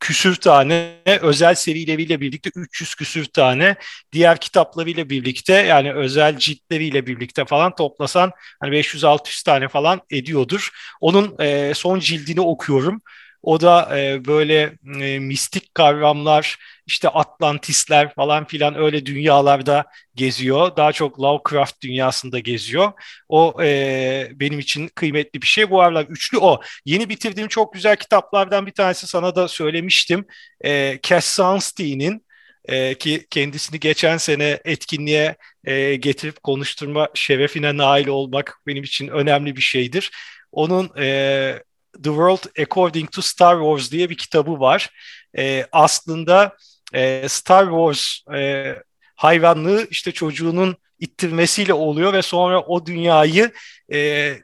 küsür tane özel serileriyle birlikte 300 küsür tane diğer kitaplarıyla birlikte yani özel ciltleriyle birlikte falan toplasan hani 500-600 tane falan ediyordur. Onun e, son cildini okuyorum. O da e, böyle e, mistik kavramlar, işte Atlantisler falan filan öyle dünyalarda geziyor. Daha çok Lovecraft dünyasında geziyor. O e, benim için kıymetli bir şey. Bu aralar üçlü o. Yeni bitirdiğim çok güzel kitaplardan bir tanesi sana da söylemiştim. E, Cass Sunstein'in e, ki kendisini geçen sene etkinliğe e, getirip konuşturma şerefine nail olmak benim için önemli bir şeydir. Onun e, The World According to Star Wars diye bir kitabı var. E, aslında e, Star Wars e, hayvanlığı işte çocuğunun ittirmesiyle oluyor ve sonra o dünyayı e,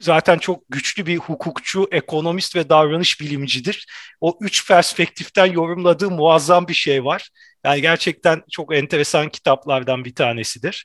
zaten çok güçlü bir hukukçu, ekonomist ve davranış bilimcidir. O üç perspektiften yorumladığı muazzam bir şey var. Yani gerçekten çok enteresan kitaplardan bir tanesidir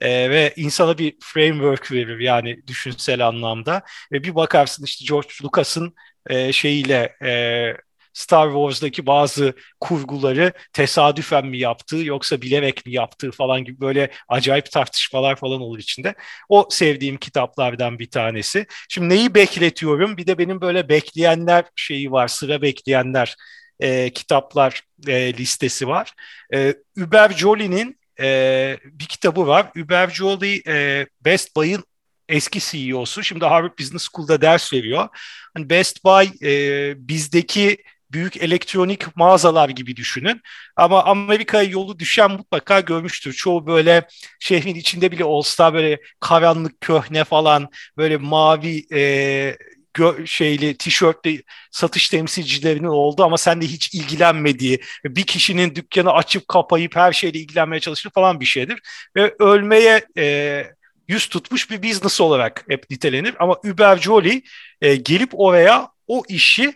e, ve insana bir framework verir yani düşünsel anlamda ve bir bakarsın işte George Lucas'ın e, şeyiyle e, Star Wars'daki bazı kurguları tesadüfen mi yaptığı yoksa bilerek mi yaptığı falan gibi böyle acayip tartışmalar falan olur içinde. O sevdiğim kitaplardan bir tanesi. Şimdi neyi bekletiyorum? Bir de benim böyle bekleyenler şeyi var, sıra bekleyenler e, kitaplar e, listesi var. E, Uber Jolie'nin e, bir kitabı var. Uber Jolie e, Best Buy'ın eski CEO'su. Şimdi Harvard Business School'da ders veriyor. Hani Best Buy e, bizdeki büyük elektronik mağazalar gibi düşünün. Ama Amerika'ya yolu düşen mutlaka görmüştür. Çoğu böyle şehrin içinde bile olsa böyle karanlık köhne falan böyle mavi e, gö- şeyli tişörtlü satış temsilcilerinin oldu ama sen de hiç ilgilenmediği bir kişinin dükkanı açıp kapayıp her şeyle ilgilenmeye çalıştığı falan bir şeydir. Ve ölmeye e, yüz tutmuş bir business olarak hep nitelenir. Ama Uber Jolie e, gelip oraya o işi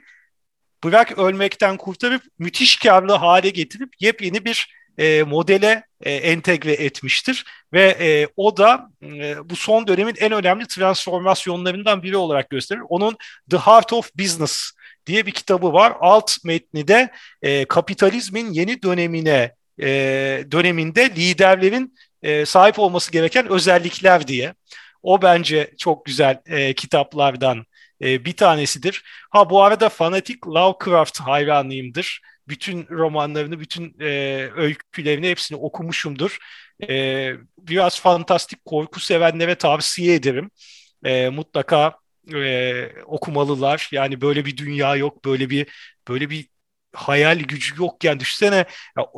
bırak ölmekten kurtarıp müthiş karlı hale getirip yepyeni bir e, modele e, entegre etmiştir. Ve e, o da bu son dönemin en önemli transformasyonlarından biri olarak gösterir. Onun The Heart of Business diye bir kitabı var. Alt metni de kapitalizmin yeni dönemine döneminde liderlerin sahip olması gereken özellikler diye. O bence çok güzel kitaplardan bir tanesidir. Ha bu arada fanatik Lovecraft hayranıyımdır. Bütün romanlarını, bütün e, öykülerini hepsini okumuşumdur. E, biraz fantastik korku sevenlere tavsiye ederim. E, mutlaka e, okumalılar. Yani böyle bir dünya yok, böyle bir böyle bir hayal gücü yokken düşünsene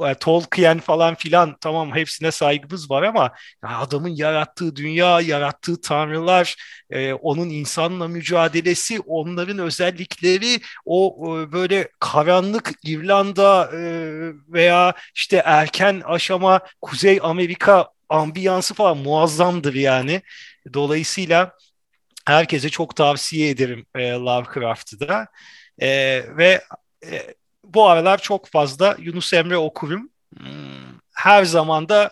ya, Tolkien falan filan tamam hepsine saygımız var ama ya adamın yarattığı dünya, yarattığı tanrılar, e, onun insanla mücadelesi, onların özellikleri, o e, böyle karanlık İrlanda e, veya işte erken aşama Kuzey Amerika ambiyansı falan muazzamdır yani. Dolayısıyla herkese çok tavsiye ederim e, Lovecraft'ı da. E, ve e, bu aralar çok fazla Yunus Emre okurum. Hmm, her zaman da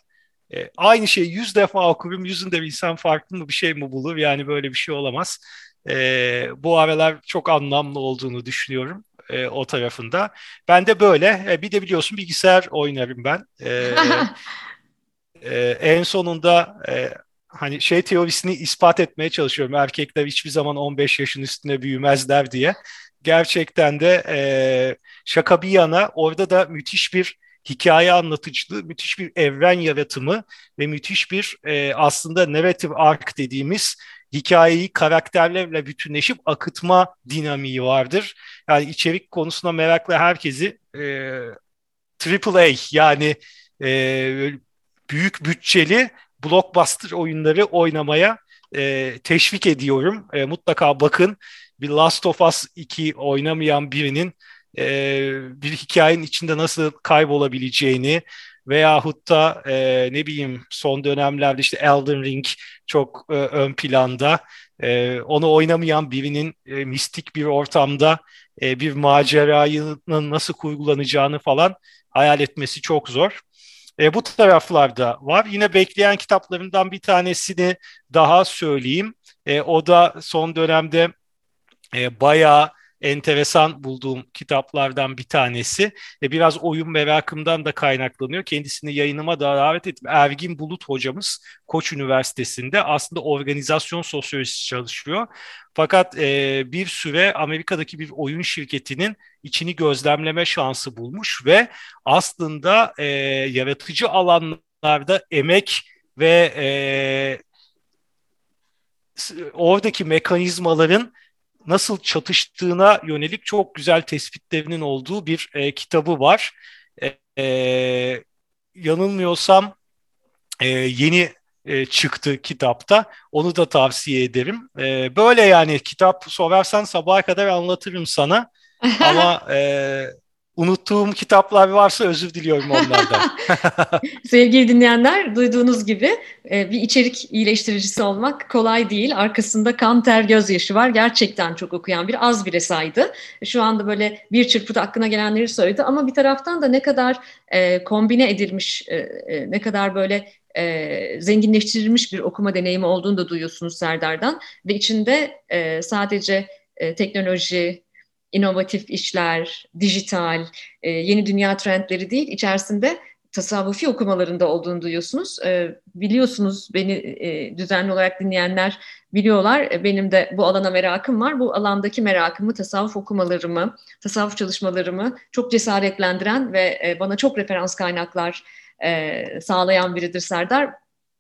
e, aynı şeyi yüz defa okurum. Yüzünde bir insan farklı mı bir şey mi bulur? Yani böyle bir şey olamaz. E, bu aralar çok anlamlı olduğunu düşünüyorum e, o tarafında. Ben de böyle. E, bir de biliyorsun bilgisayar oynarım ben. E, e, en sonunda e, hani şey teorisini ispat etmeye çalışıyorum. Erkekler hiçbir zaman 15 yaşın üstüne büyümezler diye gerçekten de e, şaka bir yana orada da müthiş bir hikaye anlatıcılığı, müthiş bir evren yaratımı ve müthiş bir e, aslında narrative arc dediğimiz hikayeyi karakterlerle bütünleşip akıtma dinamiği vardır. Yani içerik konusunda meraklı herkesi e, AAA yani e, büyük bütçeli blockbuster oyunları oynamaya e, teşvik ediyorum. E, mutlaka bakın bir Last of Us 2 oynamayan birinin e, bir hikayenin içinde nasıl kaybolabileceğini veyahut da e, ne bileyim son dönemlerde işte Elden Ring çok e, ön planda e, onu oynamayan birinin e, mistik bir ortamda e, bir macerayının nasıl kurgulanacağını falan hayal etmesi çok zor. E, bu taraflarda var. Yine bekleyen kitaplarından bir tanesini daha söyleyeyim. E, o da son dönemde e, bayağı enteresan bulduğum kitaplardan bir tanesi. E, biraz oyun merakımdan da kaynaklanıyor. Kendisini yayınıma da davet ettim. Ergin Bulut hocamız Koç Üniversitesi'nde aslında organizasyon sosyolojisi çalışıyor. Fakat e, bir süre Amerika'daki bir oyun şirketinin içini gözlemleme şansı bulmuş ve aslında e, yaratıcı alanlarda emek ve e, oradaki mekanizmaların nasıl çatıştığına yönelik çok güzel tespitlerinin olduğu bir e, kitabı var. E, e, yanılmıyorsam e, yeni e, çıktı kitapta. Onu da tavsiye ederim. E, böyle yani kitap sorarsan sabaha kadar anlatırım sana. Ama e, unuttuğum kitaplar varsa özür diliyorum onlardan. Sevgili dinleyenler duyduğunuz gibi e, bir içerik iyileştiricisi olmak kolay değil. Arkasında kan ter gözyaşı var. Gerçekten çok okuyan bir az bile saydı. Şu anda böyle bir çırpıda aklına gelenleri söyledi ama bir taraftan da ne kadar e, kombine edilmiş, e, ne kadar böyle e, zenginleştirilmiş bir okuma deneyimi olduğunu da duyuyorsunuz Serdar'dan ve içinde e, sadece e, teknoloji, inovatif işler, dijital, e, yeni dünya trendleri değil, içerisinde tasavvufi okumalarında olduğunu duyuyorsunuz. E, biliyorsunuz beni e, düzenli olarak dinleyenler biliyorlar. E, benim de bu alana merakım var. Bu alandaki merakımı, tasavvuf okumalarımı, tasavvuf çalışmalarımı çok cesaretlendiren ve e, bana çok referans kaynaklar e, sağlayan biridir Serdar.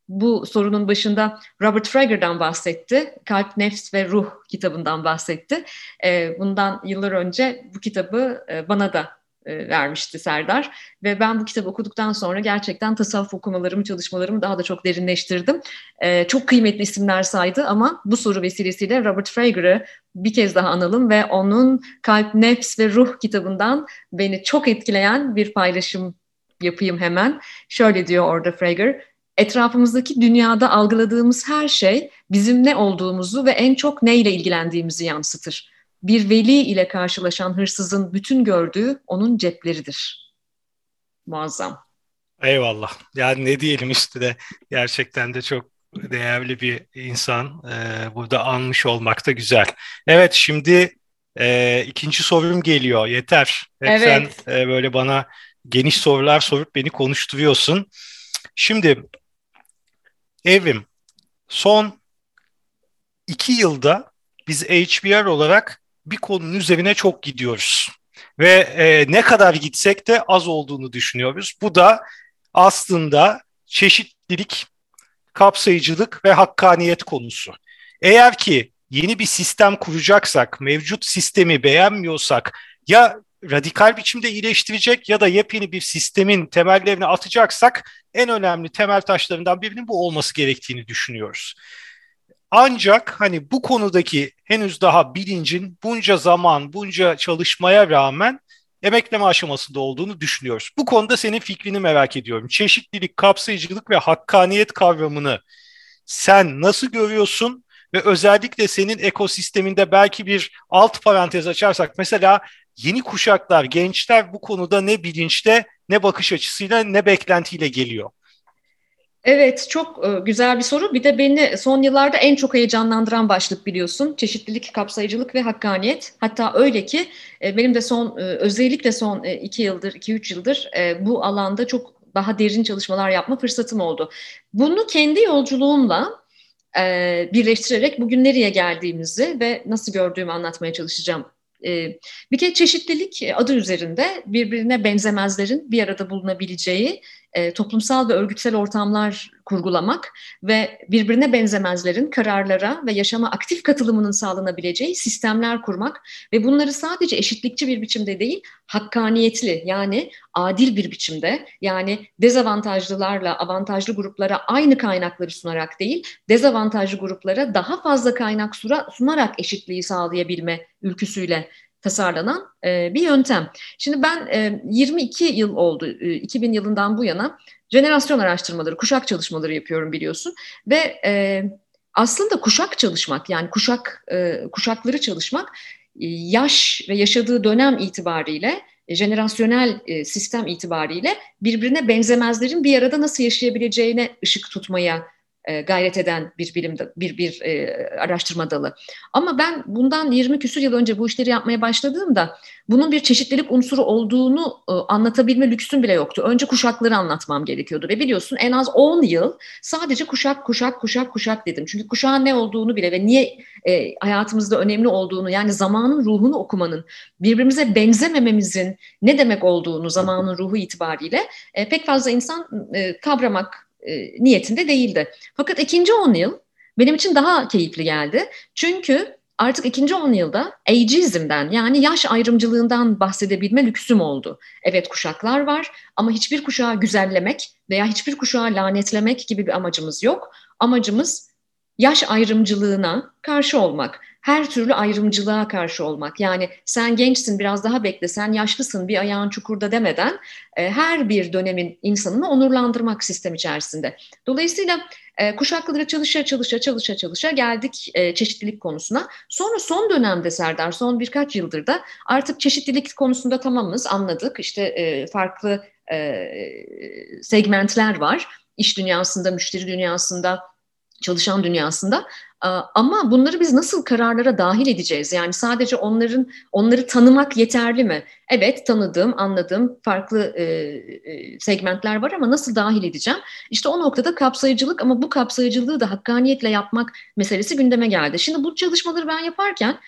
Bu sorunun başında Robert Frager'dan bahsetti. Kalp, Nefs ve Ruh kitabından bahsetti. E, bundan yıllar önce bu kitabı e, bana da e, vermişti Serdar. Ve ben bu kitabı okuduktan sonra gerçekten tasavvuf okumalarımı, çalışmalarımı daha da çok derinleştirdim. E, çok kıymetli isimler saydı ama bu soru vesilesiyle Robert Frager'ı bir kez daha analım ve onun Kalp, Nefs ve Ruh kitabından beni çok etkileyen bir paylaşım yapayım hemen. Şöyle diyor orada Frager, etrafımızdaki dünyada algıladığımız her şey bizim ne olduğumuzu ve en çok neyle ilgilendiğimizi yansıtır bir veli ile karşılaşan hırsızın bütün gördüğü onun cepleridir. Muazzam. Eyvallah. Yani ne diyelim üstüne gerçekten de çok değerli bir insan. Ee, burada anmış olmak da güzel. Evet şimdi e, ikinci sorum geliyor. Yeter. Hep evet. sen e, böyle bana geniş sorular sorup beni konuşturuyorsun. Şimdi Evrim son iki yılda biz HBR olarak bir konunun üzerine çok gidiyoruz. Ve e, ne kadar gitsek de az olduğunu düşünüyoruz. Bu da aslında çeşitlilik, kapsayıcılık ve hakkaniyet konusu. Eğer ki yeni bir sistem kuracaksak, mevcut sistemi beğenmiyorsak ya radikal biçimde iyileştirecek ya da yepyeni bir sistemin temellerini atacaksak en önemli temel taşlarından birinin bu olması gerektiğini düşünüyoruz. Ancak hani bu konudaki henüz daha bilincin bunca zaman, bunca çalışmaya rağmen emekleme aşamasında olduğunu düşünüyoruz. Bu konuda senin fikrini merak ediyorum. Çeşitlilik, kapsayıcılık ve hakkaniyet kavramını sen nasıl görüyorsun? Ve özellikle senin ekosisteminde belki bir alt parantez açarsak mesela yeni kuşaklar, gençler bu konuda ne bilinçte, ne bakış açısıyla, ne beklentiyle geliyor? Evet, çok e, güzel bir soru. Bir de beni son yıllarda en çok heyecanlandıran başlık biliyorsun. Çeşitlilik, kapsayıcılık ve hakkaniyet. Hatta öyle ki e, benim de son, e, özellikle son iki yıldır, iki üç yıldır bu alanda çok daha derin çalışmalar yapma fırsatım oldu. Bunu kendi yolculuğumla birleştirerek bugün nereye geldiğimizi ve nasıl gördüğümü anlatmaya çalışacağım bir kere çeşitlilik adı üzerinde birbirine benzemezlerin bir arada bulunabileceği e, toplumsal ve örgütsel ortamlar kurgulamak ve birbirine benzemezlerin kararlara ve yaşama aktif katılımının sağlanabileceği sistemler kurmak ve bunları sadece eşitlikçi bir biçimde değil, hakkaniyetli yani adil bir biçimde yani dezavantajlılarla avantajlı gruplara aynı kaynakları sunarak değil, dezavantajlı gruplara daha fazla kaynak sunarak eşitliği sağlayabilme ülküsüyle tasarlanan e, bir yöntem. Şimdi ben e, 22 yıl oldu, e, 2000 yılından bu yana jenerasyon araştırmaları, kuşak çalışmaları yapıyorum biliyorsun ve e, aslında kuşak çalışmak yani kuşak e, kuşakları çalışmak e, yaş ve yaşadığı dönem itibariyle e, jenerasyonel e, sistem itibariyle birbirine benzemezlerin bir arada nasıl yaşayabileceğine ışık tutmaya e, gayret eden bir bilim bir bir e, araştırma dalı. Ama ben bundan 20 küsur yıl önce bu işleri yapmaya başladığımda bunun bir çeşitlilik unsuru olduğunu e, anlatabilme lüksüm bile yoktu. Önce kuşakları anlatmam gerekiyordu ve biliyorsun en az 10 yıl sadece kuşak kuşak kuşak kuşak dedim. Çünkü kuşağın ne olduğunu bile ve niye e, hayatımızda önemli olduğunu yani zamanın ruhunu okumanın birbirimize benzemememizin ne demek olduğunu zamanın ruhu itibariyle e, pek fazla insan e, kavramak e, niyetinde değildi. Fakat ikinci on yıl benim için daha keyifli geldi. Çünkü artık ikinci on yılda ageizmden yani yaş ayrımcılığından bahsedebilme lüksüm oldu. Evet kuşaklar var ama hiçbir kuşağı güzellemek veya hiçbir kuşağı lanetlemek gibi bir amacımız yok. Amacımız yaş ayrımcılığına karşı olmak her türlü ayrımcılığa karşı olmak. Yani sen gençsin biraz daha bekle, sen yaşlısın bir ayağın çukurda demeden e, her bir dönemin insanını onurlandırmak sistem içerisinde. Dolayısıyla e, kuşakları çalışa çalışa çalışa çalışa geldik e, çeşitlilik konusuna. Sonra son dönemde Serdar, son birkaç yıldır da artık çeşitlilik konusunda tamamız anladık. İşte e, farklı e, segmentler var. İş dünyasında, müşteri dünyasında, çalışan dünyasında. Ama bunları biz nasıl kararlara dahil edeceğiz? Yani sadece onların onları tanımak yeterli mi? Evet tanıdığım, anladığım farklı segmentler var ama nasıl dahil edeceğim? İşte o noktada kapsayıcılık ama bu kapsayıcılığı da hakkaniyetle yapmak meselesi gündeme geldi. Şimdi bu çalışmaları ben yaparken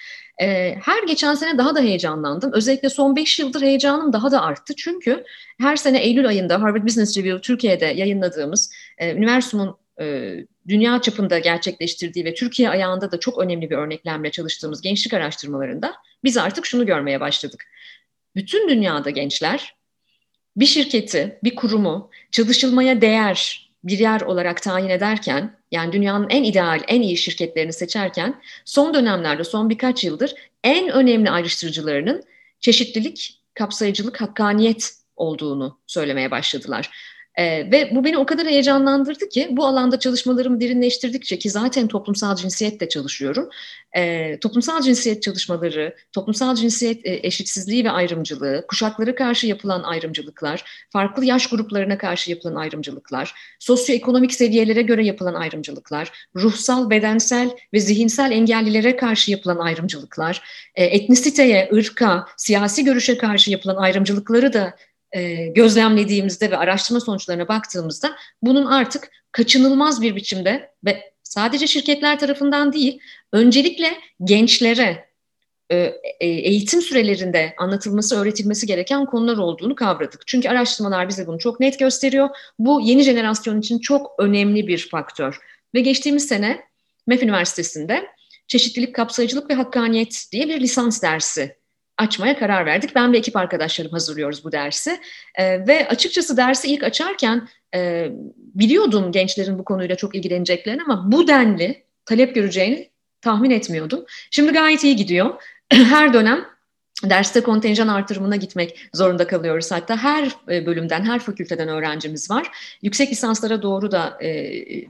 her geçen sene daha da heyecanlandım. Özellikle son 5 yıldır heyecanım daha da arttı. Çünkü her sene Eylül ayında Harvard Business Review Türkiye'de yayınladığımız e, Üniversum'un e, dünya çapında gerçekleştirdiği ve Türkiye ayağında da çok önemli bir örneklemle çalıştığımız gençlik araştırmalarında biz artık şunu görmeye başladık. Bütün dünyada gençler bir şirketi, bir kurumu çalışılmaya değer bir yer olarak tayin ederken, yani dünyanın en ideal, en iyi şirketlerini seçerken, son dönemlerde, son birkaç yıldır en önemli ayrıştırıcılarının çeşitlilik, kapsayıcılık, hakkaniyet olduğunu söylemeye başladılar. E, ve bu beni o kadar heyecanlandırdı ki bu alanda çalışmalarımı derinleştirdikçe ki zaten toplumsal cinsiyetle çalışıyorum. E, toplumsal cinsiyet çalışmaları, toplumsal cinsiyet e, eşitsizliği ve ayrımcılığı, kuşaklara karşı yapılan ayrımcılıklar, farklı yaş gruplarına karşı yapılan ayrımcılıklar, sosyoekonomik seviyelere göre yapılan ayrımcılıklar, ruhsal, bedensel ve zihinsel engellilere karşı yapılan ayrımcılıklar, e, etnisiteye, ırka, siyasi görüşe karşı yapılan ayrımcılıkları da e, gözlemlediğimizde ve araştırma sonuçlarına baktığımızda bunun artık kaçınılmaz bir biçimde ve sadece şirketler tarafından değil, öncelikle gençlere e, e, eğitim sürelerinde anlatılması, öğretilmesi gereken konular olduğunu kavradık. Çünkü araştırmalar bize bunu çok net gösteriyor. Bu yeni jenerasyon için çok önemli bir faktör. Ve geçtiğimiz sene MEF Üniversitesi'nde çeşitlilik, kapsayıcılık ve hakkaniyet diye bir lisans dersi açmaya karar verdik. Ben ve ekip arkadaşlarım hazırlıyoruz bu dersi. E, ve açıkçası dersi ilk açarken e, biliyordum gençlerin bu konuyla çok ilgileneceklerini ama bu denli talep göreceğini tahmin etmiyordum. Şimdi gayet iyi gidiyor. Her dönem derste kontenjan artırımına gitmek zorunda kalıyoruz. Hatta her e, bölümden, her fakülteden öğrencimiz var. Yüksek lisanslara doğru da e,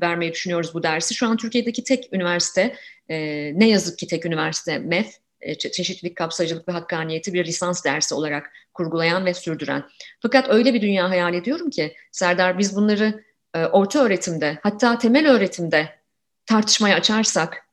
vermeyi düşünüyoruz bu dersi. Şu an Türkiye'deki tek üniversite, e, ne yazık ki tek üniversite MEF, çeşitlilik, kapsayıcılık ve hakkaniyeti bir lisans dersi olarak kurgulayan ve sürdüren. Fakat öyle bir dünya hayal ediyorum ki Serdar biz bunları e, orta öğretimde hatta temel öğretimde tartışmaya açarsak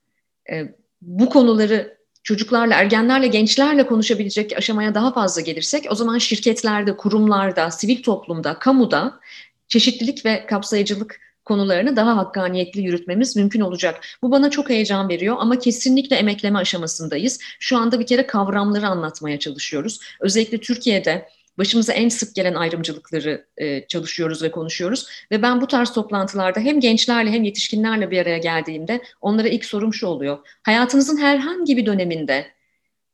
e, bu konuları çocuklarla, ergenlerle, gençlerle konuşabilecek aşamaya daha fazla gelirsek o zaman şirketlerde, kurumlarda, sivil toplumda, kamuda çeşitlilik ve kapsayıcılık konularını daha hakkaniyetli yürütmemiz mümkün olacak. Bu bana çok heyecan veriyor ama kesinlikle emekleme aşamasındayız. Şu anda bir kere kavramları anlatmaya çalışıyoruz. Özellikle Türkiye'de başımıza en sık gelen ayrımcılıkları e, çalışıyoruz ve konuşuyoruz. Ve ben bu tarz toplantılarda hem gençlerle hem yetişkinlerle bir araya geldiğimde onlara ilk sorum şu oluyor. Hayatınızın herhangi bir döneminde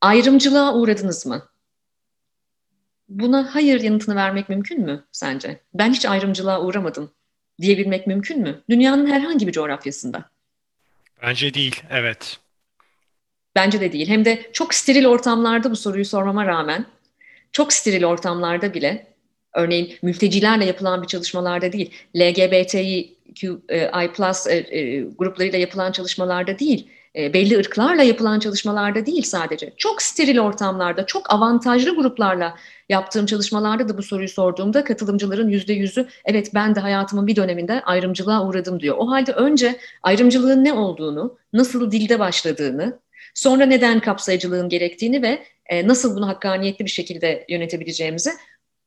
ayrımcılığa uğradınız mı? Buna hayır yanıtını vermek mümkün mü sence? Ben hiç ayrımcılığa uğramadım diyebilmek mümkün mü? Dünyanın herhangi bir coğrafyasında. Bence değil, evet. Bence de değil. Hem de çok steril ortamlarda bu soruyu sormama rağmen, çok steril ortamlarda bile, örneğin mültecilerle yapılan bir çalışmalarda değil, LGBTİ plus e, e, gruplarıyla yapılan çalışmalarda değil, e, belli ırklarla yapılan çalışmalarda değil sadece. Çok steril ortamlarda, çok avantajlı gruplarla yaptığım çalışmalarda da bu soruyu sorduğumda katılımcıların yüzde yüzü evet ben de hayatımın bir döneminde ayrımcılığa uğradım diyor. O halde önce ayrımcılığın ne olduğunu, nasıl dilde başladığını, sonra neden kapsayıcılığın gerektiğini ve e, nasıl bunu hakkaniyetli bir şekilde yönetebileceğimizi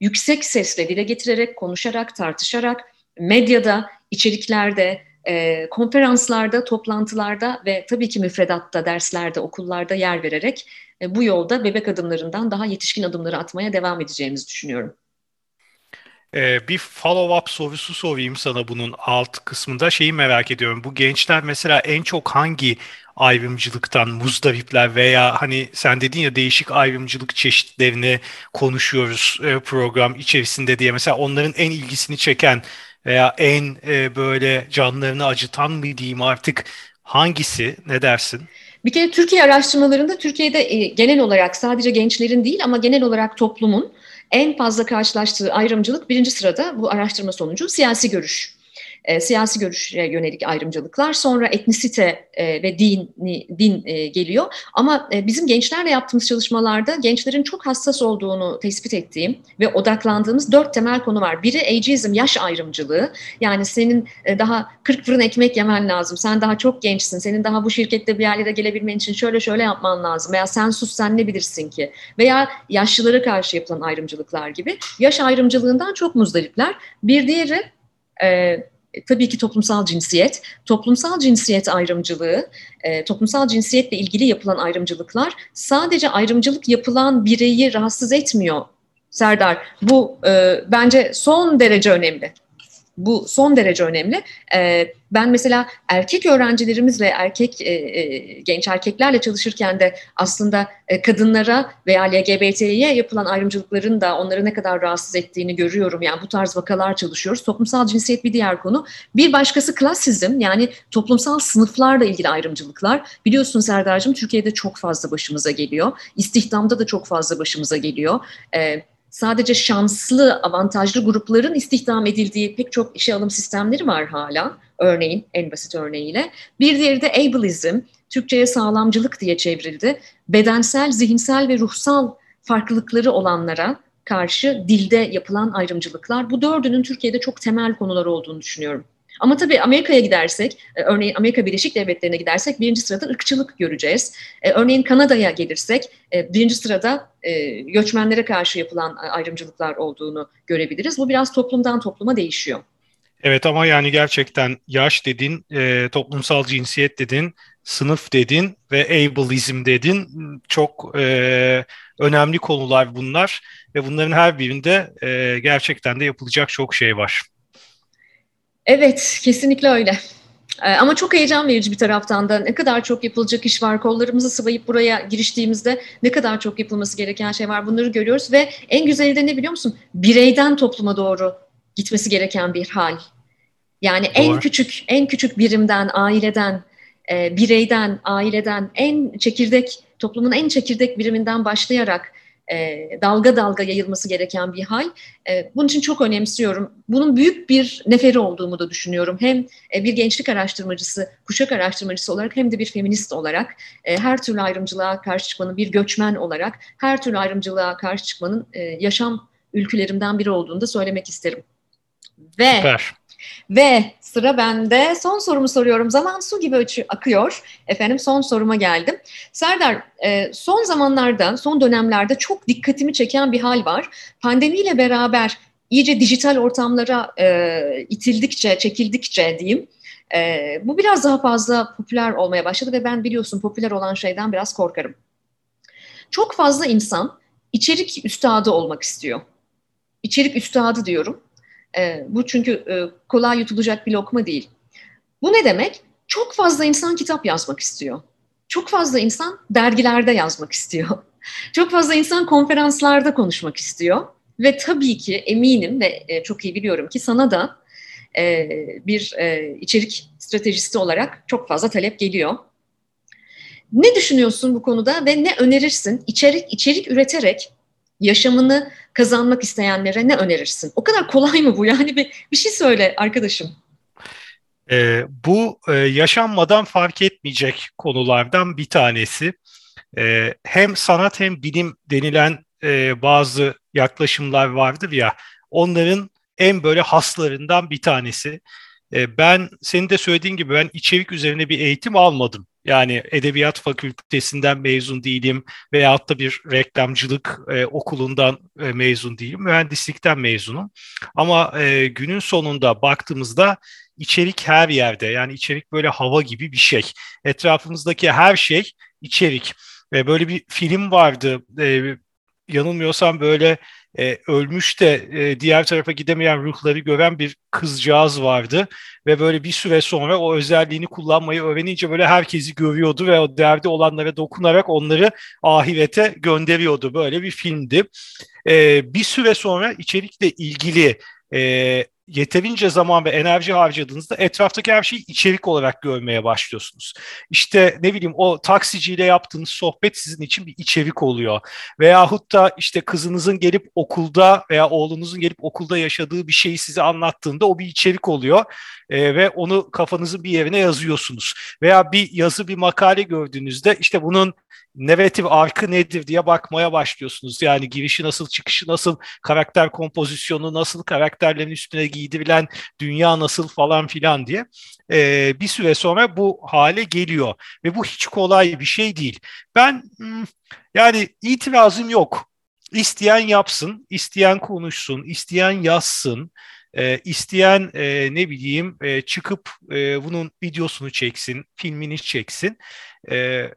yüksek sesle dile getirerek, konuşarak, tartışarak, medyada, içeriklerde, e, konferanslarda, toplantılarda ve tabii ki müfredatta, derslerde, okullarda yer vererek e, bu yolda bebek adımlarından daha yetişkin adımları atmaya devam edeceğimizi düşünüyorum. Ee, bir follow-up sorusu sorayım sana bunun alt kısmında. Şeyi merak ediyorum. Bu gençler mesela en çok hangi ayrımcılıktan muzdaripler veya hani sen dedin ya değişik ayrımcılık çeşitlerini konuşuyoruz program içerisinde diye. Mesela onların en ilgisini çeken veya en e, böyle canlarını acıtan mı diyeyim artık hangisi ne dersin? Bir kere Türkiye araştırmalarında Türkiye'de e, genel olarak sadece gençlerin değil ama genel olarak toplumun en fazla karşılaştığı ayrımcılık birinci sırada bu araştırma sonucu siyasi görüş. E, siyasi görüşe yönelik ayrımcılıklar, sonra etnisite e, ve din, din e, geliyor. Ama e, bizim gençlerle yaptığımız çalışmalarda gençlerin çok hassas olduğunu tespit ettiğim ve odaklandığımız dört temel konu var. Biri ageism, yaş ayrımcılığı. Yani senin e, daha 40 fırın ekmek yemen lazım, sen daha çok gençsin, senin daha bu şirkette bir yerlere gelebilmen için şöyle şöyle yapman lazım veya sen sus sen ne bilirsin ki veya yaşlılara karşı yapılan ayrımcılıklar gibi yaş ayrımcılığından çok muzdaripler. Bir diğeri e, tabii ki toplumsal cinsiyet. Toplumsal cinsiyet ayrımcılığı, e, toplumsal cinsiyetle ilgili yapılan ayrımcılıklar sadece ayrımcılık yapılan bireyi rahatsız etmiyor Serdar. Bu e, bence son derece önemli. Bu son derece önemli. E, ben mesela erkek öğrencilerimizle, erkek e, e, genç erkeklerle çalışırken de aslında e, kadınlara veya LGBT'ye yapılan ayrımcılıkların da onları ne kadar rahatsız ettiğini görüyorum. Yani bu tarz vakalar çalışıyoruz. Toplumsal cinsiyet bir diğer konu. Bir başkası klasizm yani toplumsal sınıflarla ilgili ayrımcılıklar. Biliyorsun Serdar'cığım Türkiye'de çok fazla başımıza geliyor. İstihdamda da çok fazla başımıza geliyor. Evet sadece şanslı, avantajlı grupların istihdam edildiği pek çok işe alım sistemleri var hala. Örneğin en basit örneğiyle. Bir diğeri de ableism, Türkçe'ye sağlamcılık diye çevrildi. Bedensel, zihinsel ve ruhsal farklılıkları olanlara karşı dilde yapılan ayrımcılıklar. Bu dördünün Türkiye'de çok temel konular olduğunu düşünüyorum. Ama tabii Amerika'ya gidersek, e, örneğin Amerika Birleşik Devletleri'ne gidersek birinci sırada ırkçılık göreceğiz. E, örneğin Kanada'ya gelirsek e, birinci sırada göçmenlere karşı yapılan ayrımcılıklar olduğunu görebiliriz. Bu biraz toplumdan topluma değişiyor. Evet ama yani gerçekten yaş dedin, toplumsal cinsiyet dedin, sınıf dedin ve ableizm dedin. Çok önemli konular bunlar ve bunların her birinde gerçekten de yapılacak çok şey var. Evet, kesinlikle öyle. Ee, ama çok heyecan verici bir taraftan da ne kadar çok yapılacak iş var. Kollarımızı sıvayıp buraya giriştiğimizde ne kadar çok yapılması gereken şey var. Bunları görüyoruz ve en güzeli de ne biliyor musun? Bireyden topluma doğru gitmesi gereken bir hal. Yani Doğru. en küçük en küçük birimden, aileden, e, bireyden, aileden en çekirdek toplumun en çekirdek biriminden başlayarak e, dalga dalga yayılması gereken bir hal. E, bunun için çok önemsiyorum. Bunun büyük bir neferi olduğumu da düşünüyorum. Hem e, bir gençlik araştırmacısı, kuşak araştırmacısı olarak hem de bir feminist olarak e, her türlü ayrımcılığa karşı çıkmanın, bir göçmen olarak her türlü ayrımcılığa karşı çıkmanın e, yaşam ülkülerimden biri olduğunu da söylemek isterim. Ve Süper. Ve sıra bende. Son sorumu soruyorum. Zaman su gibi akıyor. Efendim son soruma geldim. Serdar, e, son zamanlarda, son dönemlerde çok dikkatimi çeken bir hal var. Pandemiyle beraber iyice dijital ortamlara e, itildikçe, çekildikçe diyeyim, e, bu biraz daha fazla popüler olmaya başladı ve ben biliyorsun popüler olan şeyden biraz korkarım. Çok fazla insan içerik üstadı olmak istiyor. İçerik üstadı diyorum. E, bu çünkü e, kolay yutulacak bir lokma değil. Bu ne demek? Çok fazla insan kitap yazmak istiyor. Çok fazla insan dergilerde yazmak istiyor. Çok fazla insan konferanslarda konuşmak istiyor. Ve tabii ki eminim ve e, çok iyi biliyorum ki sana da e, bir içerik stratejisti olarak çok fazla talep geliyor. Ne düşünüyorsun bu konuda ve ne önerirsin? İçerik içerik üreterek yaşamını kazanmak isteyenlere ne önerirsin? O kadar kolay mı bu? Yani bir, bir şey söyle arkadaşım. E, bu e, yaşanmadan fark etmeyecek konulardan bir tanesi. E, hem sanat hem bilim denilen e, bazı yaklaşımlar vardır ya, onların en böyle haslarından bir tanesi. E, ben senin de söylediğin gibi ben içerik üzerine bir eğitim almadım. Yani edebiyat fakültesinden mezun değilim veyahut da bir reklamcılık e, okulundan e, mezun değilim. Mühendislikten mezunum. Ama e, günün sonunda baktığımızda içerik her yerde. Yani içerik böyle hava gibi bir şey. Etrafımızdaki her şey içerik. Ve böyle bir film vardı. E, yanılmıyorsam böyle e, ölmüş de e, diğer tarafa gidemeyen ruhları gören bir kızcağız vardı ve böyle bir süre sonra o özelliğini kullanmayı öğrenince böyle herkesi görüyordu ve o derdi olanlara dokunarak onları ahirete gönderiyordu. Böyle bir filmdi. E, bir süre sonra içerikle ilgili e, yeterince zaman ve enerji harcadığınızda etraftaki her şeyi içerik olarak görmeye başlıyorsunuz. İşte ne bileyim o taksiciyle yaptığınız sohbet sizin için bir içerik oluyor. Veyahut da işte kızınızın gelip okulda veya oğlunuzun gelip okulda yaşadığı bir şeyi size anlattığında o bir içerik oluyor. E, ve onu kafanızın bir yerine yazıyorsunuz. Veya bir yazı bir makale gördüğünüzde işte bunun negatif arkı nedir diye bakmaya başlıyorsunuz. Yani girişi nasıl, çıkışı nasıl, karakter kompozisyonu nasıl, karakterlerin üstüne giydirilen dünya nasıl falan filan diye. Ee, bir süre sonra bu hale geliyor ve bu hiç kolay bir şey değil. Ben hmm, yani itirazım yok. İsteyen yapsın, isteyen konuşsun, isteyen yazsın, e, isteyen e, ne bileyim e, çıkıp e, bunun videosunu çeksin, filmini çeksin. E,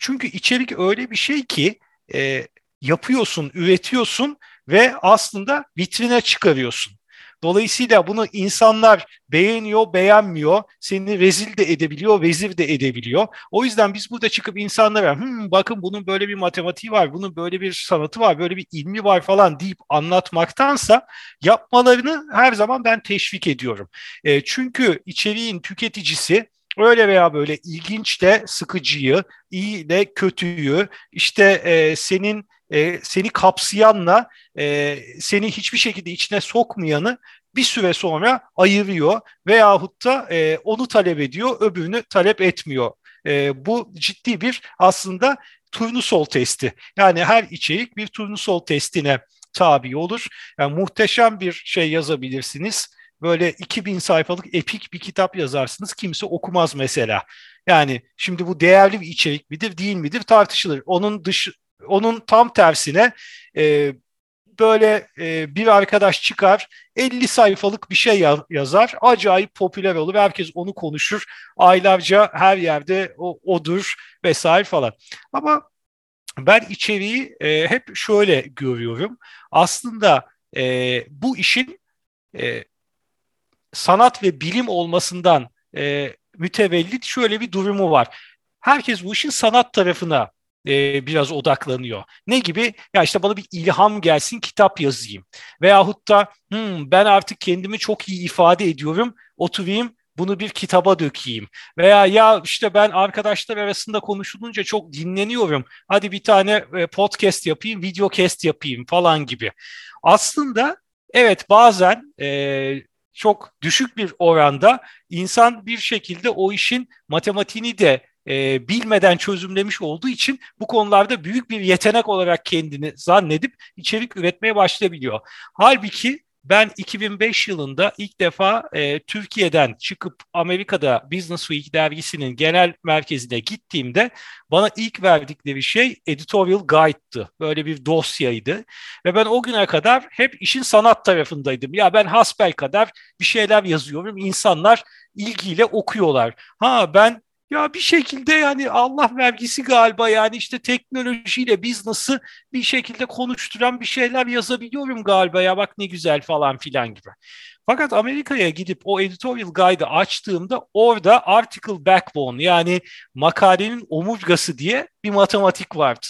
çünkü içerik öyle bir şey ki e, yapıyorsun, üretiyorsun ve aslında vitrine çıkarıyorsun. Dolayısıyla bunu insanlar beğeniyor, beğenmiyor, seni rezil de edebiliyor, vezir de edebiliyor. O yüzden biz burada çıkıp insanlara hmm, bakın bunun böyle bir matematiği var, bunun böyle bir sanatı var, böyle bir ilmi var falan deyip anlatmaktansa yapmalarını her zaman ben teşvik ediyorum. E, çünkü içeriğin tüketicisi öyle veya böyle ilginç de sıkıcıyı, iyi de kötüyü, işte e, senin e, seni kapsayanla e, seni hiçbir şekilde içine sokmayanı bir süre sonra ayırıyor veyahut da e, onu talep ediyor, öbürünü talep etmiyor. E, bu ciddi bir aslında turnusol testi. Yani her içerik bir turnusol testine tabi olur. Yani muhteşem bir şey yazabilirsiniz böyle 2000 sayfalık epik bir kitap yazarsınız kimse okumaz mesela. Yani şimdi bu değerli bir içerik midir değil midir tartışılır. Onun dış onun tam tersine e, böyle e, bir arkadaş çıkar 50 sayfalık bir şey yazar. Acayip popüler olur. Herkes onu konuşur. Aylarca her yerde o, odur vesaire falan. Ama ben içeriği e, hep şöyle görüyorum. Aslında e, bu işin e, sanat ve bilim olmasından e, mütevellit şöyle bir durumu var. Herkes bu işin sanat tarafına e, biraz odaklanıyor. Ne gibi? Ya işte bana bir ilham gelsin kitap yazayım. Veyahut da hmm, ben artık kendimi çok iyi ifade ediyorum. Oturayım bunu bir kitaba dökeyim. Veya ya işte ben arkadaşlar arasında konuşulunca çok dinleniyorum. Hadi bir tane e, podcast yapayım, videocast yapayım falan gibi. Aslında evet bazen e, çok düşük bir oranda insan bir şekilde o işin matematiğini de e, bilmeden çözümlemiş olduğu için bu konularda büyük bir yetenek olarak kendini zannedip içerik üretmeye başlayabiliyor. Halbuki ben 2005 yılında ilk defa e, Türkiye'den çıkıp Amerika'da Business Week dergisinin genel merkezine gittiğimde bana ilk verdikleri şey editorial guide'tı. Böyle bir dosyaydı. Ve ben o güne kadar hep işin sanat tarafındaydım. Ya ben hasbel kadar bir şeyler yazıyorum. İnsanlar ilgiyle okuyorlar. Ha ben ya bir şekilde yani Allah vergisi galiba yani işte teknolojiyle business'ı bir şekilde konuşturan bir şeyler yazabiliyorum galiba ya bak ne güzel falan filan gibi. Fakat Amerika'ya gidip o editorial guide'ı açtığımda orada article backbone yani makalenin omurgası diye bir matematik vardı.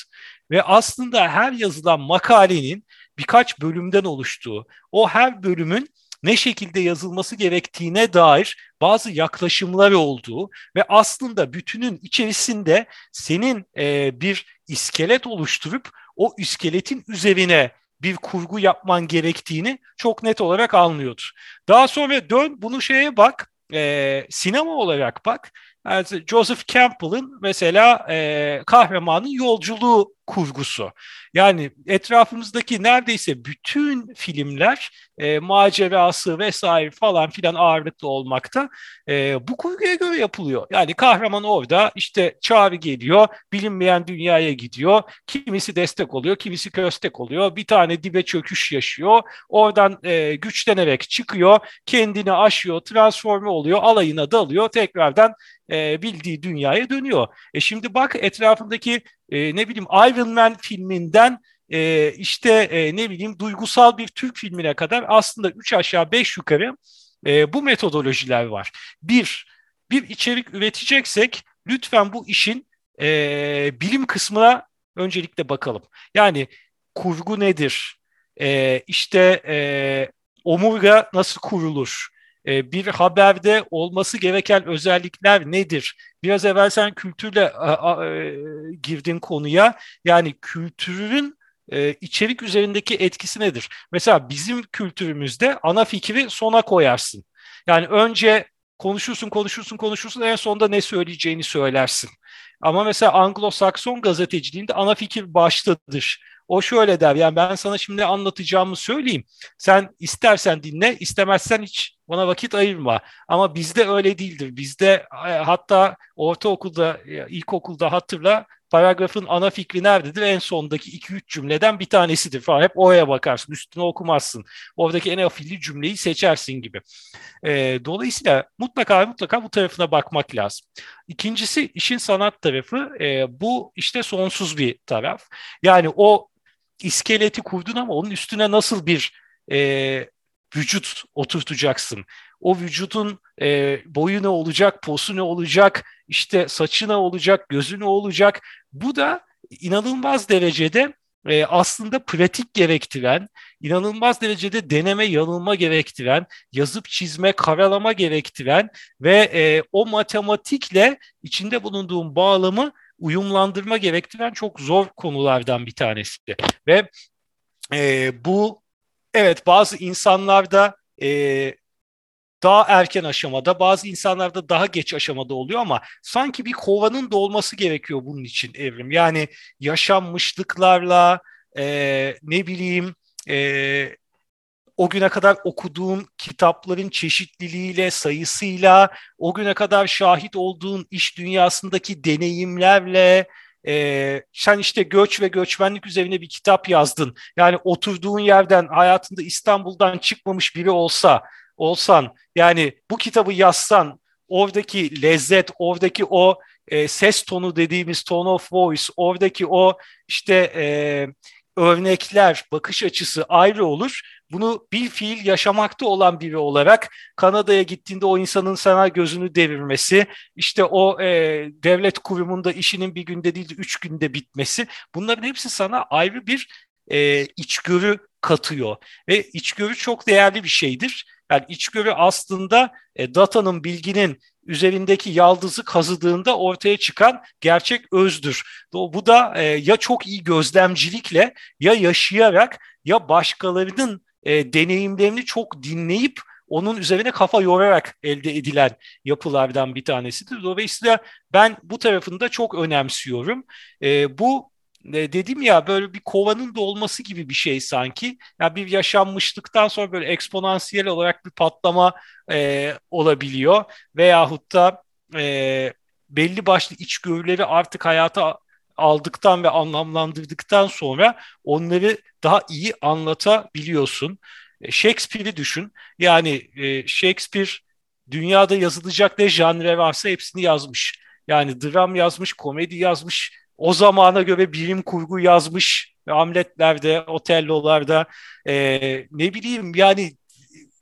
Ve aslında her yazılan makalenin birkaç bölümden oluştuğu, o her bölümün ne şekilde yazılması gerektiğine dair bazı yaklaşımlar olduğu ve aslında bütünün içerisinde senin e, bir iskelet oluşturup o iskeletin üzerine bir kurgu yapman gerektiğini çok net olarak anlıyordu. Daha sonra dön bunu şeye bak, e, sinema olarak bak. Yani Joseph Campbell'ın mesela e, kahramanın yolculuğu kurgusu. Yani etrafımızdaki neredeyse bütün filmler e, macerası vesaire falan filan ağırlıklı olmakta e, bu kurguya göre yapılıyor. Yani kahraman orada işte çağrı geliyor, bilinmeyen dünyaya gidiyor. Kimisi destek oluyor, kimisi köstek oluyor. Bir tane dibe çöküş yaşıyor. Oradan e, güçlenerek çıkıyor, kendini aşıyor, transforme oluyor, alayına dalıyor. Tekrardan e, bildiği dünyaya dönüyor. E şimdi bak etrafındaki e, ne bileyim Iron Man filminden e, işte e, ne bileyim duygusal bir Türk filmine kadar aslında üç aşağı beş yukarı e, bu metodolojiler var. Bir, bir içerik üreteceksek lütfen bu işin e, bilim kısmına öncelikle bakalım. Yani kurgu nedir? E, işte e, omurga nasıl kurulur? E, bir haberde olması gereken özellikler nedir? Biraz evvel sen kültürle a, e, girdin konuya. Yani kültürün e, içerik üzerindeki etkisi nedir? Mesela bizim kültürümüzde ana fikri sona koyarsın. Yani önce konuşursun, konuşursun, konuşursun en sonunda ne söyleyeceğini söylersin. Ama mesela Anglo-Sakson gazeteciliğinde ana fikir baştadır. O şöyle der yani ben sana şimdi anlatacağımı söyleyeyim. Sen istersen dinle, istemezsen hiç bana vakit ayırma. Ama bizde öyle değildir. Bizde e, hatta ortaokulda, ilkokulda hatırla paragrafın ana fikri nerededir? En sondaki 2-3 cümleden bir tanesidir falan. Hep oraya bakarsın, üstüne okumazsın. Oradaki en afilli cümleyi seçersin gibi. E, dolayısıyla mutlaka mutlaka bu tarafına bakmak lazım. İkincisi işin sanat tarafı. E, bu işte sonsuz bir taraf. Yani o iskeleti kurdun ama onun üstüne nasıl bir e, vücut oturtacaksın? O vücudun e, boyu ne olacak, posu ne olacak, işte saçı ne olacak, gözü ne olacak? Bu da inanılmaz derecede e, aslında pratik gerektiren, inanılmaz derecede deneme yanılma gerektiren, yazıp çizme, karalama gerektiren ve e, o matematikle içinde bulunduğum bağlamı uyumlandırma gerektiren çok zor konulardan bir tanesi. Ve e, bu evet bazı insanlarda e, daha erken aşamada, bazı insanlarda daha geç aşamada oluyor ama sanki bir kovanın dolması gerekiyor bunun için evrim. Yani yaşanmışlıklarla, e, ne bileyim, e, o güne kadar okuduğun kitapların çeşitliliğiyle, sayısıyla, o güne kadar şahit olduğun iş dünyasındaki deneyimlerle, e, sen işte göç ve göçmenlik üzerine bir kitap yazdın. Yani oturduğun yerden, hayatında İstanbul'dan çıkmamış biri olsa, olsan, yani bu kitabı yazsan, oradaki lezzet, oradaki o e, ses tonu dediğimiz tone of voice, oradaki o işte e, örnekler, bakış açısı ayrı olur. Bunu bir fiil yaşamakta olan biri olarak Kanada'ya gittiğinde o insanın sana gözünü devirmesi, işte o e, devlet kurumunda işinin bir günde değil de üç günde bitmesi bunların hepsi sana ayrı bir e, içgörü katıyor. Ve içgörü çok değerli bir şeydir. Yani içgörü aslında e, datanın, bilginin üzerindeki yaldızı kazıdığında ortaya çıkan gerçek özdür. Bu da e, ya çok iyi gözlemcilikle ya yaşayarak ya başkalarının e, deneyimlerini çok dinleyip onun üzerine kafa yorarak elde edilen yapılardan bir tanesidir. Dolayısıyla ben bu tarafını da çok önemsiyorum. E, bu e, dedim ya böyle bir kovanın dolması gibi bir şey sanki. Ya yani bir yaşanmışlıktan sonra böyle eksponansiyel olarak bir patlama e, olabiliyor veyahut da e, belli başlı içgörüleri artık hayata aldıktan ve anlamlandırdıktan sonra onları daha iyi anlatabiliyorsun. E, Shakespeare'i düşün. Yani e, Shakespeare dünyada yazılacak ne janre varsa hepsini yazmış. Yani dram yazmış, komedi yazmış, o zamana göre bilim kurgu yazmış. Hamletler'de, Otello'larda e, ne bileyim yani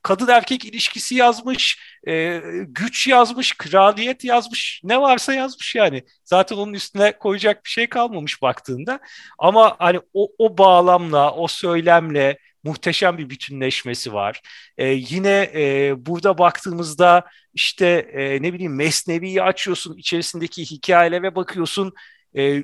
kadın erkek ilişkisi yazmış, e, güç yazmış, kraliyet yazmış, ne varsa yazmış yani. Zaten onun üstüne koyacak bir şey kalmamış baktığında. Ama hani o, o bağlamla, o söylemle muhteşem bir bütünleşmesi var. E, yine e, burada baktığımızda işte e, ne bileyim Mesnevi'yi açıyorsun, içerisindeki hikayelere bakıyorsun e,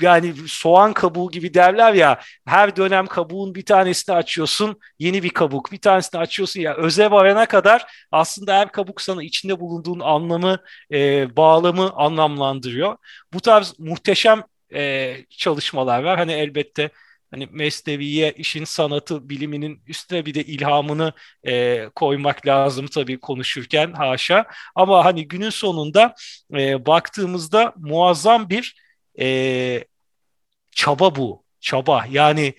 yani soğan kabuğu gibi derler ya her dönem kabuğun bir tanesini açıyorsun yeni bir kabuk bir tanesini açıyorsun ya öze varana kadar aslında her kabuk sana içinde bulunduğun anlamı e, bağlamı anlamlandırıyor. Bu tarz muhteşem e, çalışmalar var. Hani elbette hani mesneviye işin sanatı biliminin üstüne bir de ilhamını e, koymak lazım tabii konuşurken haşa. Ama hani günün sonunda e, baktığımızda muazzam bir e, çaba bu. Çaba. Yani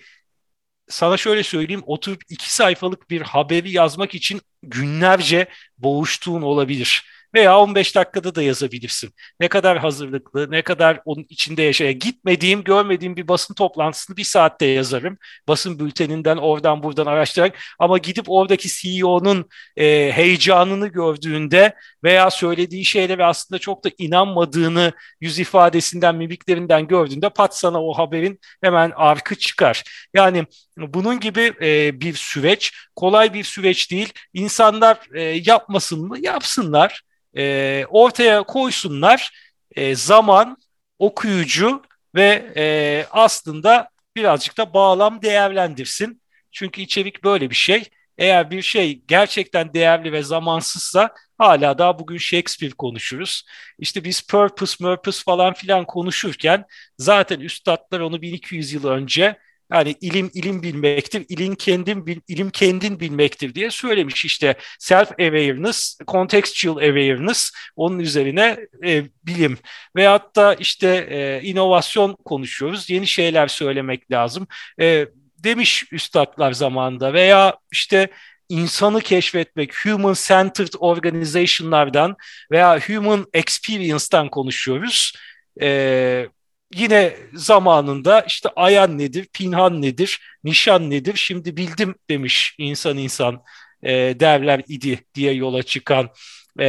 sana şöyle söyleyeyim oturup iki sayfalık bir haberi yazmak için günlerce boğuştuğun olabilir. Veya 15 dakikada da yazabilirsin. Ne kadar hazırlıklı, ne kadar onun içinde yaşaya gitmediğim, görmediğim bir basın toplantısını bir saatte yazarım. Basın bülteninden oradan buradan araştırarak ama gidip oradaki CEO'nun e, heyecanını gördüğünde veya söylediği şeylere aslında çok da inanmadığını yüz ifadesinden, mimiklerinden gördüğünde pat sana o haberin hemen arkı çıkar. Yani bunun gibi e, bir süreç, kolay bir süreç değil. İnsanlar e, yapmasın mı? Yapsınlar. E, ortaya koysunlar. E, zaman, okuyucu ve e, aslında birazcık da bağlam değerlendirsin. Çünkü içerik böyle bir şey. Eğer bir şey gerçekten değerli ve zamansızsa hala daha bugün Shakespeare konuşuruz. İşte biz purpose, purpose falan filan konuşurken zaten üstadlar onu 1200 yıl önce yani ilim ilim bilmektir, ilim kendin ilim kendin bilmektir diye söylemiş işte self awareness, contextual awareness onun üzerine e, bilim veyahut da işte e, inovasyon konuşuyoruz. Yeni şeyler söylemek lazım. E, demiş üstadlar zamanında veya işte insanı keşfetmek, human centered organization'lardan veya human experience'dan konuşuyoruz. Ee, yine zamanında işte ayan nedir, pinhan nedir, nişan nedir şimdi bildim demiş insan insan e, derler idi diye yola çıkan e,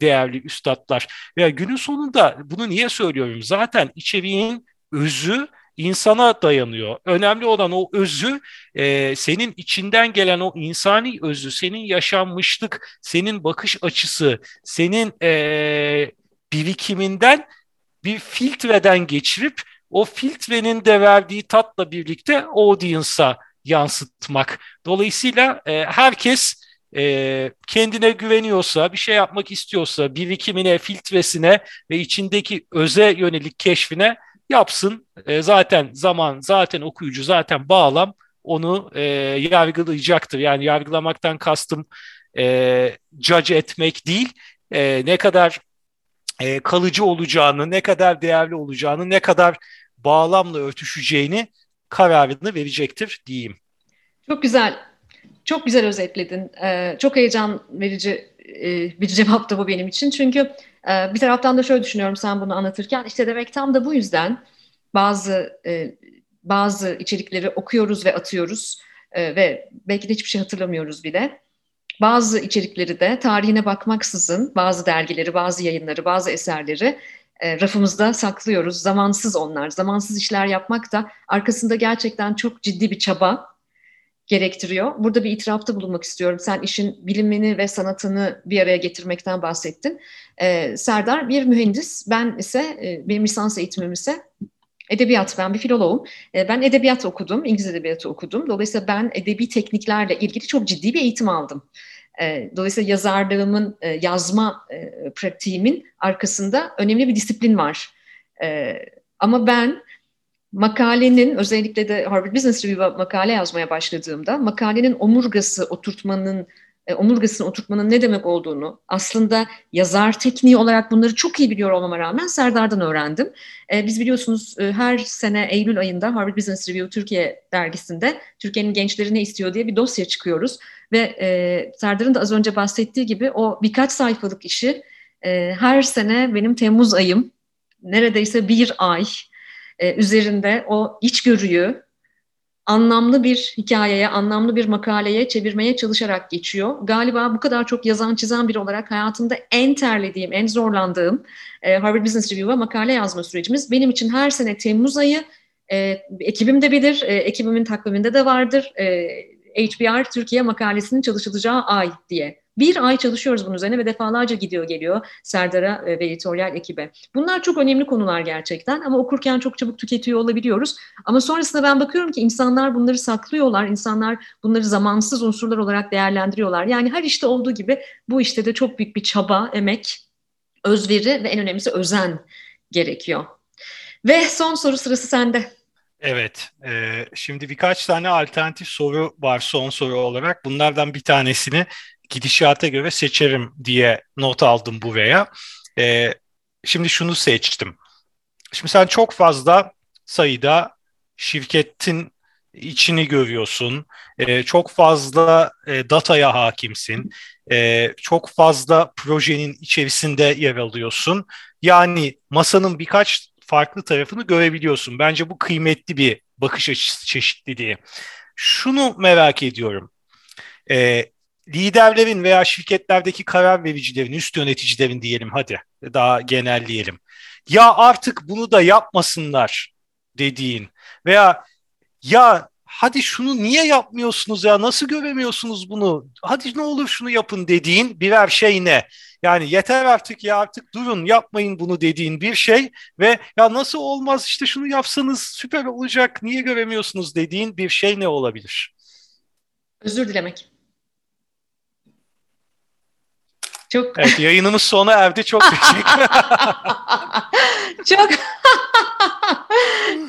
değerli üstadlar. Veya günün sonunda bunu niye söylüyorum? Zaten içeriğin özü insana dayanıyor. Önemli olan o özü, e, senin içinden gelen o insani özü, senin yaşanmışlık, senin bakış açısı, senin e, birikiminden bir filtreden geçirip o filtrenin de verdiği tatla birlikte audience'a yansıtmak. Dolayısıyla e, herkes e, kendine güveniyorsa, bir şey yapmak istiyorsa, birikimine, filtresine ve içindeki öze yönelik keşfine yapsın. E, zaten zaman, zaten okuyucu, zaten bağlam onu e, yargılayacaktır. Yani yargılamaktan kastım e, judge etmek değil, e, ne kadar e, kalıcı olacağını, ne kadar değerli olacağını, ne kadar bağlamla örtüşeceğini kararını verecektir diyeyim. Çok güzel, çok güzel özetledin. Ee, çok heyecan verici e, bir cevap da bu benim için. Çünkü e, bir taraftan da şöyle düşünüyorum sen bunu anlatırken, işte demek tam da bu yüzden bazı e, bazı içerikleri okuyoruz ve atıyoruz e, ve belki de hiçbir şey hatırlamıyoruz bile. Bazı içerikleri de tarihine bakmaksızın bazı dergileri, bazı yayınları, bazı eserleri e, rafımızda saklıyoruz. Zamansız onlar. Zamansız işler yapmak da arkasında gerçekten çok ciddi bir çaba gerektiriyor. Burada bir itirafta bulunmak istiyorum. Sen işin bilimini ve sanatını bir araya getirmekten bahsettin. Ee, Serdar bir mühendis, ben ise e, benim lisans eğitimim ise Edebiyat, ben bir filoloğum. E, ben edebiyat okudum, İngiliz edebiyatı okudum. Dolayısıyla ben edebi tekniklerle ilgili çok ciddi bir eğitim aldım. E, dolayısıyla yazarlığımın, e, yazma pratiğimin arkasında önemli bir disiplin var. Ama ben makalenin, özellikle de Harvard Business Review'a makale yazmaya başladığımda, makalenin omurgası oturtmanın e, omurgasını oturtmanın ne demek olduğunu aslında yazar tekniği olarak bunları çok iyi biliyor olmama rağmen Serdar'dan öğrendim. E, biz biliyorsunuz e, her sene Eylül ayında Harvard Business Review Türkiye dergisinde Türkiye'nin gençleri ne istiyor diye bir dosya çıkıyoruz. Ve e, Serdar'ın da az önce bahsettiği gibi o birkaç sayfalık işi her sene benim Temmuz ayım neredeyse bir ay üzerinde o içgörüyü, anlamlı bir hikayeye, anlamlı bir makaleye çevirmeye çalışarak geçiyor. Galiba bu kadar çok yazan çizen biri olarak hayatımda en terlediğim, en zorlandığım e, Harvard Business Review'a makale yazma sürecimiz. Benim için her sene Temmuz ayı, e, ekibim de bilir, e, ekibimin takviminde de vardır. E, HBR Türkiye makalesinin çalışılacağı ay diye. Bir ay çalışıyoruz bunun üzerine ve defalarca gidiyor geliyor Serdar'a e, ve editoryal ekibe. Bunlar çok önemli konular gerçekten ama okurken çok çabuk tüketiyor olabiliyoruz. Ama sonrasında ben bakıyorum ki insanlar bunları saklıyorlar, insanlar bunları zamansız unsurlar olarak değerlendiriyorlar. Yani her işte olduğu gibi bu işte de çok büyük bir çaba, emek, özveri ve en önemlisi özen gerekiyor. Ve son soru sırası sende. Evet, e, şimdi birkaç tane alternatif soru var son soru olarak. Bunlardan bir tanesini gidişata göre seçerim diye not aldım buraya. E, şimdi şunu seçtim. Şimdi sen çok fazla sayıda şirketin içini görüyorsun, e, çok fazla e, dataya hakimsin, e, çok fazla projenin içerisinde yer alıyorsun. Yani masanın birkaç farklı tarafını görebiliyorsun. Bence bu kıymetli bir bakış açısı çeşitliliği. Şunu merak ediyorum. E, liderlerin veya şirketlerdeki karar vericilerin, üst yöneticilerin diyelim hadi daha genelleyelim. Ya artık bunu da yapmasınlar dediğin veya ya hadi şunu niye yapmıyorsunuz ya nasıl göremiyorsunuz bunu hadi ne olur şunu yapın dediğin birer şey ne? Yani yeter artık ya artık durun yapmayın bunu dediğin bir şey ve ya nasıl olmaz işte şunu yapsanız süper olacak niye göremiyorsunuz dediğin bir şey ne olabilir? Özür dilemek. Çok Evet yayınımız sona erdi. Çok teşekkür Çok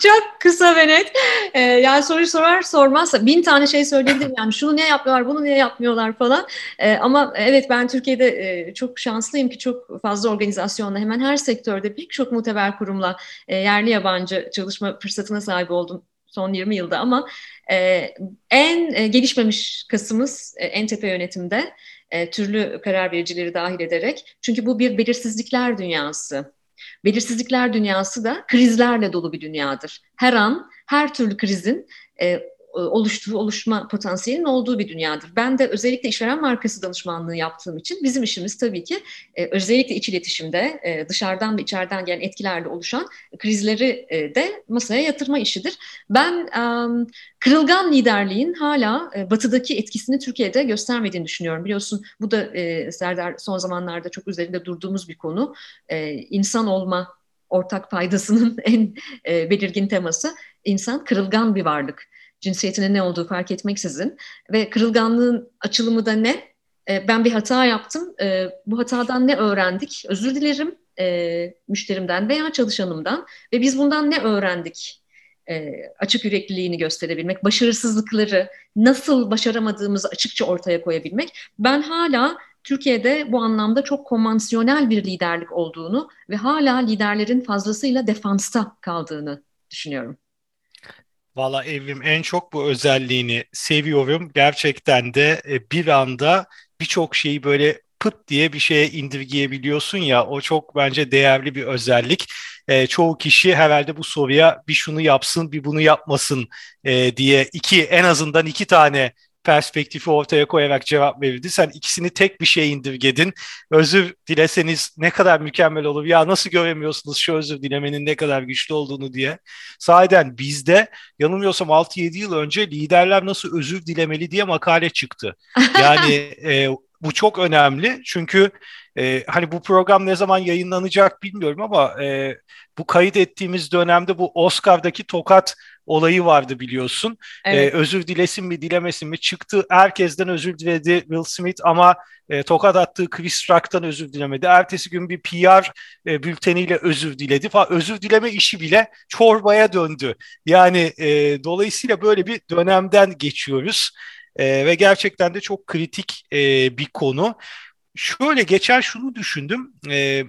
Çok kısa ve net. Ee, yani soruyu sorar sormaz bin tane şey söyleyebilirim. Yani şunu niye yapmıyorlar, bunu niye yapmıyorlar falan. Ee, ama evet ben Türkiye'de e, çok şanslıyım ki çok fazla organizasyonla hemen her sektörde pek çok muteber kurumla e, yerli yabancı çalışma fırsatına sahip oldum son 20 yılda ama e, en e, gelişmemiş kasımız e, en tepe yönetimde e, türlü karar vericileri dahil ederek. Çünkü bu bir belirsizlikler dünyası. Belirsizlikler dünyası da krizlerle dolu bir dünyadır. Her an her türlü krizin e, oluştuğu, oluşma potansiyelinin olduğu bir dünyadır. Ben de özellikle işveren markası danışmanlığı yaptığım için bizim işimiz tabii ki e, özellikle iç iletişimde e, dışarıdan ve içeriden gelen etkilerle oluşan krizleri de masaya yatırma işidir. Ben kırılgan liderliğin hala batıdaki etkisini Türkiye'de göstermediğini düşünüyorum. Biliyorsun bu da Serdar son zamanlarda çok üzerinde durduğumuz bir konu. İnsan olma ortak faydasının en belirgin teması. İnsan kırılgan bir varlık cinsiyetinin ne olduğu fark etmeksizin ve kırılganlığın açılımı da ne? E, ben bir hata yaptım. E, bu hatadan ne öğrendik? Özür dilerim e, müşterimden veya çalışanımdan ve biz bundan ne öğrendik? E, açık yürekliliğini gösterebilmek, başarısızlıkları nasıl başaramadığımızı açıkça ortaya koyabilmek. Ben hala Türkiye'de bu anlamda çok konvansiyonel bir liderlik olduğunu ve hala liderlerin fazlasıyla defansta kaldığını düşünüyorum. Valla Evrim en çok bu özelliğini seviyorum. Gerçekten de e, bir anda birçok şeyi böyle pıt diye bir şeye indirgeyebiliyorsun ya o çok bence değerli bir özellik. E, çoğu kişi herhalde bu soruya bir şunu yapsın bir bunu yapmasın e, diye iki en azından iki tane perspektifi ortaya koyarak cevap verirdi. Sen ikisini tek bir şeye indirgedin. Özür dileseniz ne kadar mükemmel olur. Ya nasıl göremiyorsunuz şu özür dilemenin ne kadar güçlü olduğunu diye. Sahiden bizde yanılmıyorsam 6-7 yıl önce liderler nasıl özür dilemeli diye makale çıktı. Yani e, bu çok önemli çünkü e, hani bu program ne zaman yayınlanacak bilmiyorum ama e, bu kayıt ettiğimiz dönemde bu Oscar'daki tokat olayı vardı biliyorsun. E, evet. E, özür dilesin mi dilemesin mi çıktı. Herkesten özür diledi Will Smith ama e, tokat attığı Chris Rock'tan özür dilemedi. Ertesi gün bir PR e, bülteniyle özür diledi falan. Özür dileme işi bile çorbaya döndü. Yani e, dolayısıyla böyle bir dönemden geçiyoruz. E, ve gerçekten de çok kritik e, bir konu. Şöyle geçen şunu düşündüm. E,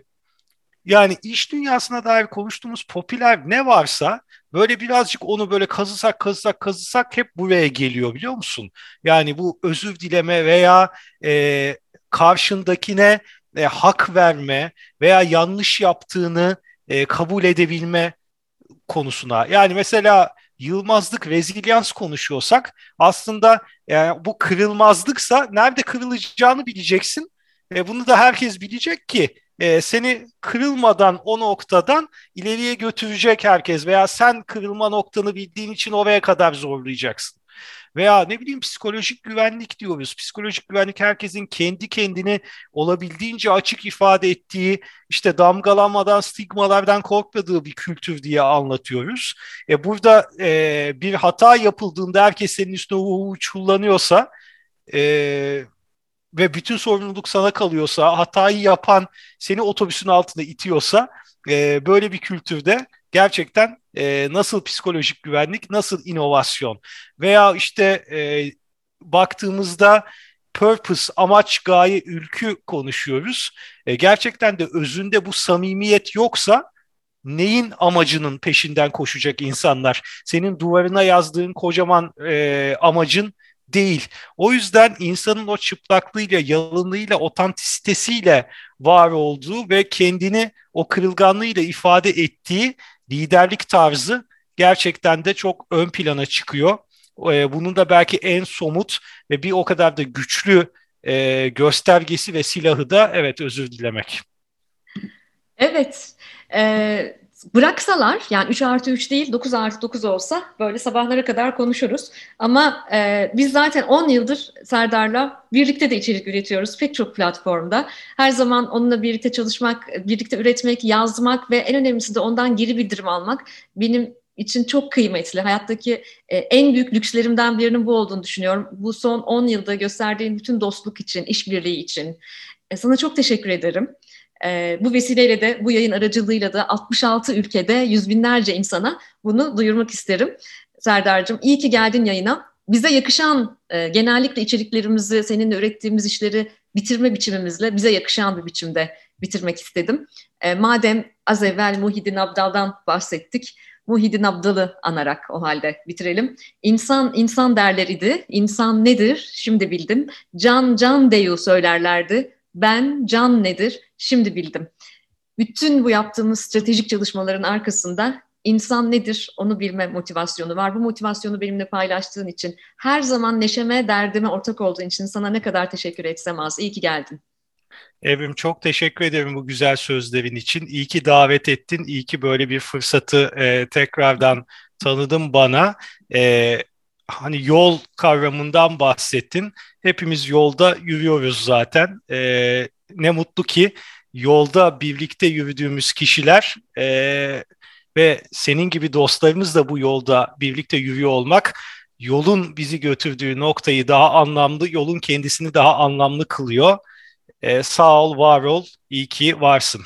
yani iş dünyasına dair konuştuğumuz popüler ne varsa böyle birazcık onu böyle kazısak kazısak kazısak hep buraya geliyor biliyor musun? Yani bu özür dileme veya e, karşındakine e, hak verme veya yanlış yaptığını e, kabul edebilme konusuna. Yani mesela yılmazlık, rezilyans konuşuyorsak aslında yani bu kırılmazlıksa nerede kırılacağını bileceksin. E, bunu da herkes bilecek ki e, seni kırılmadan o noktadan ileriye götürecek herkes veya sen kırılma noktanı bildiğin için oraya kadar zorlayacaksın. Veya ne bileyim psikolojik güvenlik diyoruz. Psikolojik güvenlik herkesin kendi kendini olabildiğince açık ifade ettiği, işte damgalanmadan, stigmalardan korkmadığı bir kültür diye anlatıyoruz. E burada e, bir hata yapıldığında herkes senin üstüne uçullanıyorsa e, ve bütün sorumluluk sana kalıyorsa, hatayı yapan seni otobüsün altında itiyorsa e, böyle bir kültürde gerçekten e, nasıl psikolojik güvenlik, nasıl inovasyon veya işte e, baktığımızda purpose, amaç, gaye, ülkü konuşuyoruz. E, gerçekten de özünde bu samimiyet yoksa neyin amacının peşinden koşacak insanlar? Senin duvarına yazdığın kocaman e, amacın değil. O yüzden insanın o çıplaklığıyla, yalınlığıyla, otantisitesiyle var olduğu ve kendini o kırılganlığıyla ifade ettiği liderlik tarzı gerçekten de çok ön plana çıkıyor. E, bunun da belki en somut ve bir o kadar da güçlü e, göstergesi ve silahı da evet özür dilemek. Evet. E, bıraksalar yani 3 artı 3 değil 9 artı 9 olsa böyle sabahlara kadar konuşuruz. Ama e, biz zaten 10 yıldır Serdar'la birlikte de içerik üretiyoruz pek çok platformda. Her zaman onunla birlikte çalışmak, birlikte üretmek, yazmak ve en önemlisi de ondan geri bildirim almak benim için çok kıymetli. Hayattaki e, en büyük lükslerimden birinin bu olduğunu düşünüyorum. Bu son 10 yılda gösterdiğin bütün dostluk için, işbirliği için. E, sana çok teşekkür ederim. E, bu vesileyle de bu yayın aracılığıyla da 66 ülkede yüz binlerce insana bunu duyurmak isterim. Serdar'cığım iyi ki geldin yayına. Bize yakışan e, genellikle içeriklerimizi, seninle ürettiğimiz işleri bitirme biçimimizle bize yakışan bir biçimde bitirmek istedim. E, madem az evvel Muhyiddin Abdal'dan bahsettik, Muhyiddin Abdal'ı anarak o halde bitirelim. İnsan insan derler idi. İnsan nedir? Şimdi bildim. Can can deyu söylerlerdi. Ben can nedir? Şimdi bildim. Bütün bu yaptığımız stratejik çalışmaların arkasında insan nedir onu bilme motivasyonu var. Bu motivasyonu benimle paylaştığın için, her zaman neşeme, derdime ortak olduğun için sana ne kadar teşekkür etsem az. İyi ki geldin. Evrim çok teşekkür ederim bu güzel sözlerin için. İyi ki davet ettin. İyi ki böyle bir fırsatı e, tekrardan tanıdın bana. E, hani yol kavramından bahsettin. Hepimiz yolda yürüyoruz zaten. E, ne mutlu ki yolda birlikte yürüdüğümüz kişiler e, ve senin gibi dostlarımız da bu yolda birlikte yürüyor olmak yolun bizi götürdüğü noktayı daha anlamlı, yolun kendisini daha anlamlı kılıyor. Ee, sağ ol, var ol, iyi ki varsın.